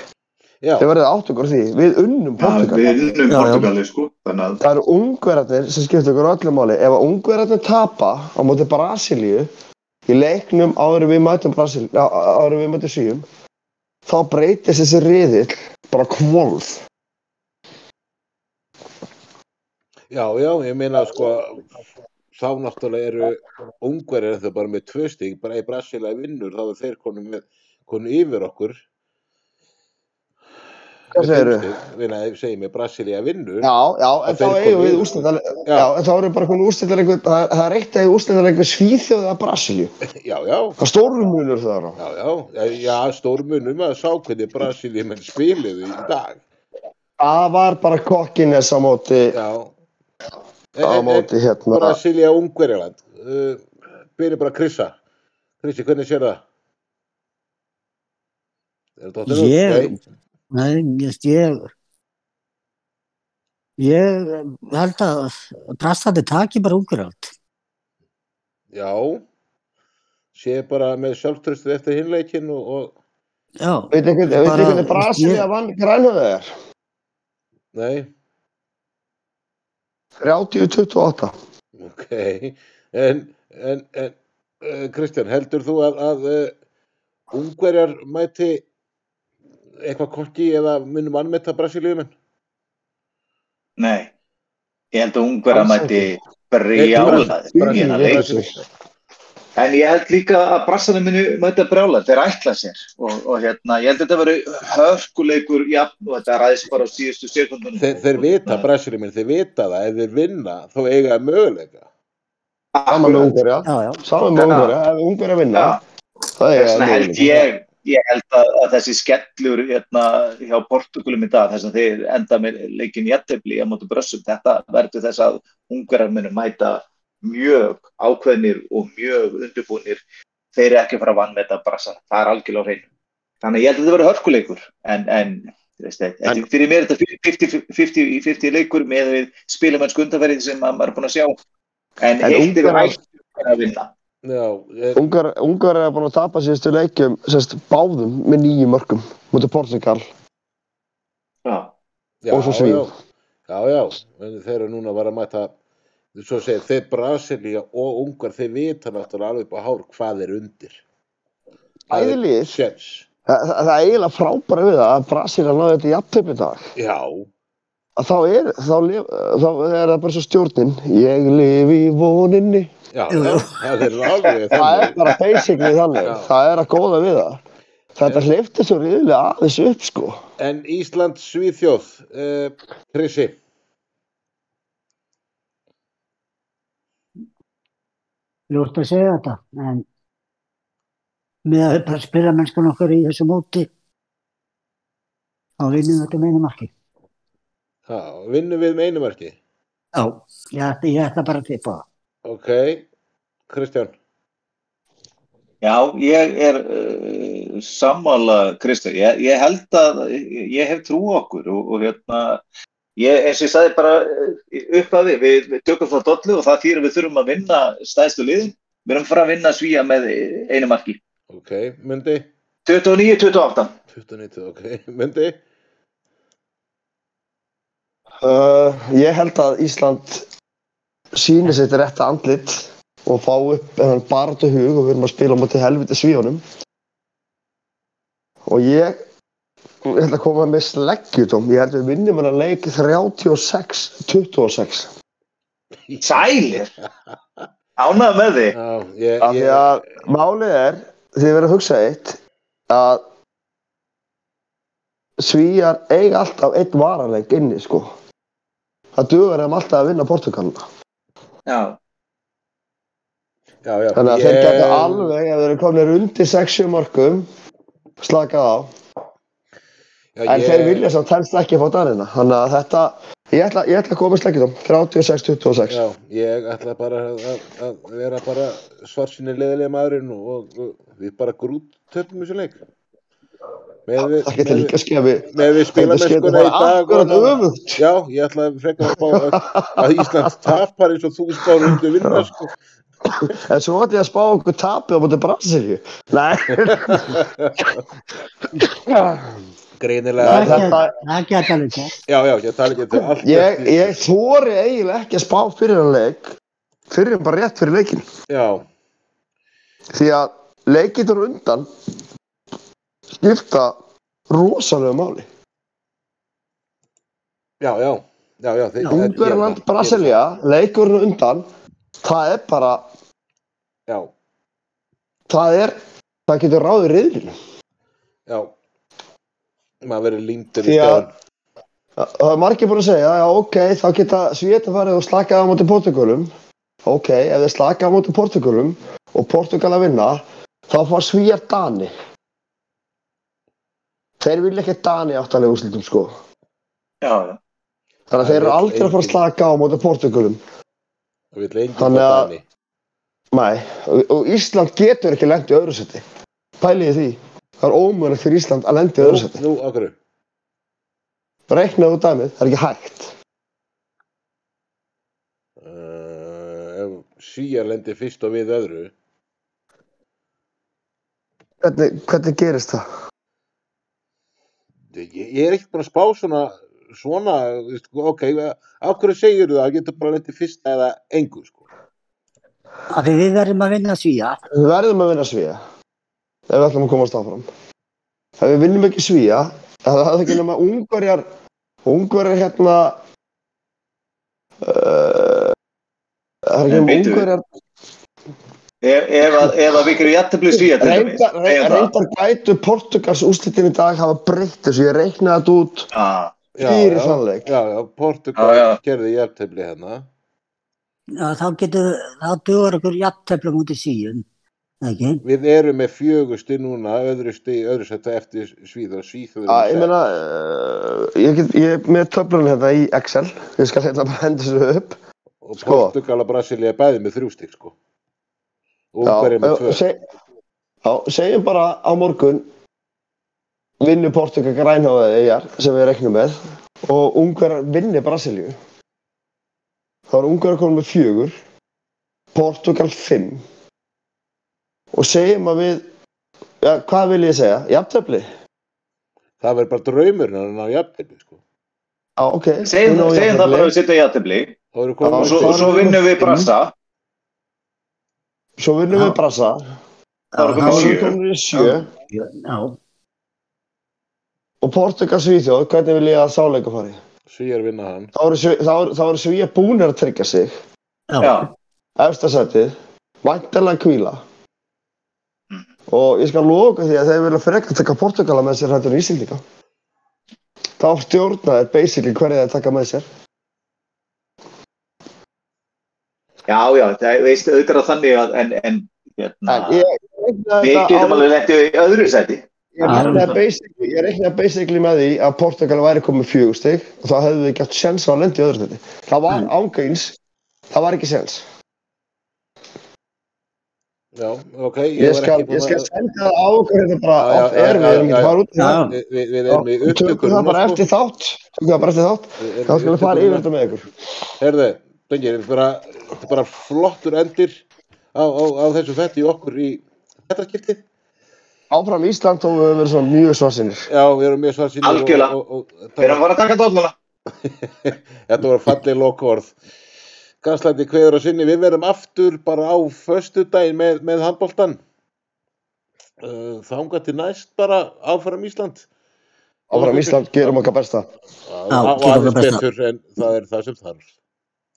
já, Þið verðið átt okkur á því. Við unnum Já, Portugal. við unnum Já, já. Portugali, sko. Þannig að, Það eru ungverðarnir sem skipta okkur öllu máli. Ef að ungverðarnir tapa á móti Brasilíu í leiknum áður en við mætum Brasilíu, áður en við mætum Svíum, þá breytist þessi riðill bara kvolf. já, já, ég meina sko þá náttúrulega eru ungverðir þau bara með tvö stík, bara í Brasilia vinnur, þá er þeir konu, með, konu yfir okkur Hvað. Vinna, ef segir mér Brasilia vinnur Já, já, en þá eigum við úrslitaleg, Já. en þá við bara komin úrslitaleg, það, það er eitt að eiga úrslitaleg Svíþjóð eða Brasilíu. [laughs] já, já, Það stórum munur það á. já, já, já, já stór munum að sá hvernig Brasilia menn spiliðu í dag Það var bara kokkiness á móti, já á móti hérna. Brasilia Ungverjaland uh, byrja bara að krissa Krissi, hvernig sér það? Er Ég- Nei, ég, ég, ég held að Braslandi taki bara Ungverjald. Já sé bara með sjálftröstur eftir hinleikin og, og Já, Veit ekki hvernig Brasilia ég- vann grænhöfða er? Nei, 30-28. ok. En, en, en uh, Kristján, heldur þú að, að uh, ungverjar mæti eitthvað kokki eða munum annmetta Brasilíumenn? Nei, ég held að ungverða mæti brjála. En ég held líka að brassanum muni mæta brjála, þeir ætla sér og, og hérna, ég held að þetta veri hörkuleikur jafn og þetta ræðist bara á síðustu sekundunum. Þeir, þeir vita, Brasilíumenn, þeir vita það, ef þeir vinna, þá eiga þeir möguleika. Saman með Ungverja. já, já. Saman með Ungverja. Ef Ungverja vinna, Já, það er þess vegna held ég, held að, að þessi skellur hérna hjá Portugalum í dag, þess að þeir enda með leikin jættefli á mótu brössum, þetta verður þess að ungverjar munu mæta mjög ákveðnir og mjög undirbúnir, þeir eru ekki að fara að vann með þetta brassa, það er algjörlega á hreinu. Þannig ég held að þetta verður hörkuleikur, en, en veist, þetta, En- fyrir mér þetta 50 í 50 leikur með undanferðið sem maður er búin að sjá, en, En eitt er ættir að vinna. Ungar, Ungar er búin að tapa síðustu leikjum sérst, báðum með nýju mörgum mútið Portugal Já. og svo Svín. já, já, já, en þeir eru núna að vera að mæta, svo segir, þeir Brasilía og ungar, þeir vita náttúrulega alveg bara hár hvað er undir. Séns. Það, það, er eiginlega frábæra við það að Brasilia náði þetta í dag Já, að þá er, þá, lif, þá er það bara svo stjórnin. Ég lifi í voninni. Já, það er alveg það er þannig. bara basically þannig. Já. það er að góða við það. Þetta hlifti svo riðilega aðeins upp sko. En Ísland, Svíþjóð, uh, Krissi, Ljótt að segja þetta, en með að bara spila mennskun okkar í þessu móti, þá vinnum við þetta með einu marki. Já, vinnum við með einu marki. Já, ég ég ætla bara að tippa það. Ok, Kristján, Já, ég er uh, sammála Kristján, ég, ég held að ég hef trú á okkur og, og hérna, ég, eins og ég sagði bara uh, upp að við, við, við tökum það dollu og það að við þurfum að vinna stæðstu liðin, við erum að fara að vinna svíja með einu marki, ok, Mundi, 29-28 29, ok, [laughs] Mundi, uh, ég held að Ísland síni sitt rétta andlit og fá upp en baratu hug og við erum að spila á móti helviti svíunum. Og ég ég held að koma með sleggjutóm ég held að við vinnum hann að leik 36-26 Sælir, ánað með þig. Já, ég, af því ég, að málið er verður að hugsa eitt að svíjar eiga alltaf einn varanleik inni sko það dugur þeim alltaf að vinna Portugalina Já, já, já, Þannig að þeir ég- geta alveg, ef þeir eru komin undir 6-7 mörgum, slakað á. já, En ég- þeir vilja samt helst ekki fá danina. Þannig að þetta, ég ætla, ég ætla að koma með sleggjum, 36-26. Já, ég ætla bara að, að- vera bara svarsinni leðilega maðurinn og, og, og við bara grút töfum þessu leik. Það getur með, líka skefi. með við spilamennskuna í dag. Öfugt. Já, ég ætla að frekar að spá að, að Ísland tapar eins og þú spáður undir vinna, sko. [laughs] En svo ætla ég að spá okkur tapið á móti Brasilíu. Nei. [laughs] Greinilega. Það geta alveg gert. Já, já, ég tala ekki um þetta allt. Ég, ég þóri eiginlega ekki að spá fyrir hann leik, fyrir bara rétt fyrir leikin. Já, Því að leikitur undan skipta rosalega máli. já, já, já, já. Ungverland, Brasilia, leikurinn undan, það er bara, Já, það er, það getur ráðið riðlinu. já. Maður verið límdur í stjáðan. Það er margir búin að segja, já ok, þá geta Svíta farið og slakað á móti Portugalum. Ok, ef þeir slakað á móti Portugalum og Portugal að vinna, þá fá Svíjar Dani. Þeir vilja ekki Dani áttalega úrslitum sko. já, já. Þannig að þeir eru aldrei að fara að slaka á móti Portugalum. Þannig að-. Nei, og, Ísland getur ekki lent í öðru seti. Pæliði því. Það er ómögulegt fyrir Ísland að lenda í öðru Nú, seti. nú, okkur. Reiknaðu dæmið, það er ekki hægt. Uh, ef Svíjar lendir fyrst og við öðru Hvernig, hvernig gerist það? Veit ekki, ég er ekkert búin að spá svona, svona, þú veist, ok, af hverju segir það, getur bara lendið fyrsta eða engu, sko. Af því við verðum að vinna svíja. Við verðum að vinna svíja ef við ætlum að komast áfram. Ef við vinnum ekki svíja, það er ekki nema ungverjar, ungverjar hérna, uh, það er ekki nema ungverjar, Ef, ef, að, að við gerum jættabli svíja reyndar, gætu Portugals úrslitin í dag hafa breytt þessu, ég reiknaði þetta út Já, fyrir já, þann leik. Já, já, Portugal Já, já. gerði jafntefli hérna. Já, þá getur, þá dugur okkur jafntefla mútið síðan. Ekki? Við erum með fjögusti núna, öðru setta eftir Svíður, Svíður. Já, ég meina, uh, ég, get, ég er með töflunum hérna í Excel, ég skal hérna bara henda þessu upp. Og sko. Portugal og Brasilia bæði með þrjú stík, sko. Og Já, Ungverja með tvö. seg, já, segjum bara á morgun vinnu Portugal grænháðið eigjar sem við reiknum með og ungverjar vinni Brasilíu. Þá er ungverjar komin með fjögur, Portugal fimm og segjum að við, ja, hvað vil ég segja, jafntefli? Það verður bara draumurinn að ná jafntefli, sko. Já, ok. segjum, við það bara að setja eru Já, komin og svo, svo vinnum við brassa. Svo vinnum við Brasa, Það komin í sjö. Já, og Portugal Svíþjóð, hvernig vil ég að sáleika fari? Svíjar vinna hann. Þá eru Sví- þá eru- þá eru Svíja búnir að tryggja sig, já, Já, efsta setið, væntanlega kvíla. Og ég skal loka því að þeir vilja frekar taka Portugala með sér hættur í Íslandíka. Þá stjórna þeir basically hverja þeir taka með sér. Já, já, það veist auðvitað þannig að, en, en hérna, við getum alveg lendið í öðru seti. ég reiknaði basically, með því að Portugal væri komið fjögur stig og þá hefðu við gett sjens á að lenda í öðru þetta. Það var Mm. ángríns, það var ekki sjens. Já, ok. Ég skal, ég skal að- senda það á okkur þetta bara Já, já, off já, air, við erum ekki fara út í það. Við, við, við erum í Já, Tökum það bara sko. eftir þátt, tökum það bara eftir þátt. Þá skulum við fara yfir þetta með ykkur. Herðu, Dengir, þetta er bara, bara flottur endir á, á, á þessu fetti okkur í þetta skiptið. Áfram Ísland og við höfum verið svona mjög svarsinir. Já, við erum mjög svarsýnir Algjörlega. og, og, og Við erum að fara að taka dolluna. [laughs] þetta var fallið lokaorð. Gaslandi kveður á sinni, við verum aftur bara á föstu daginn með, með handbóltan. Uh, Þánga til næst bara áfram Ísland. Áfram Ísland, gerum okkar besta. Já, gerum okkar aðeins besta. betur en það er það sem þarf.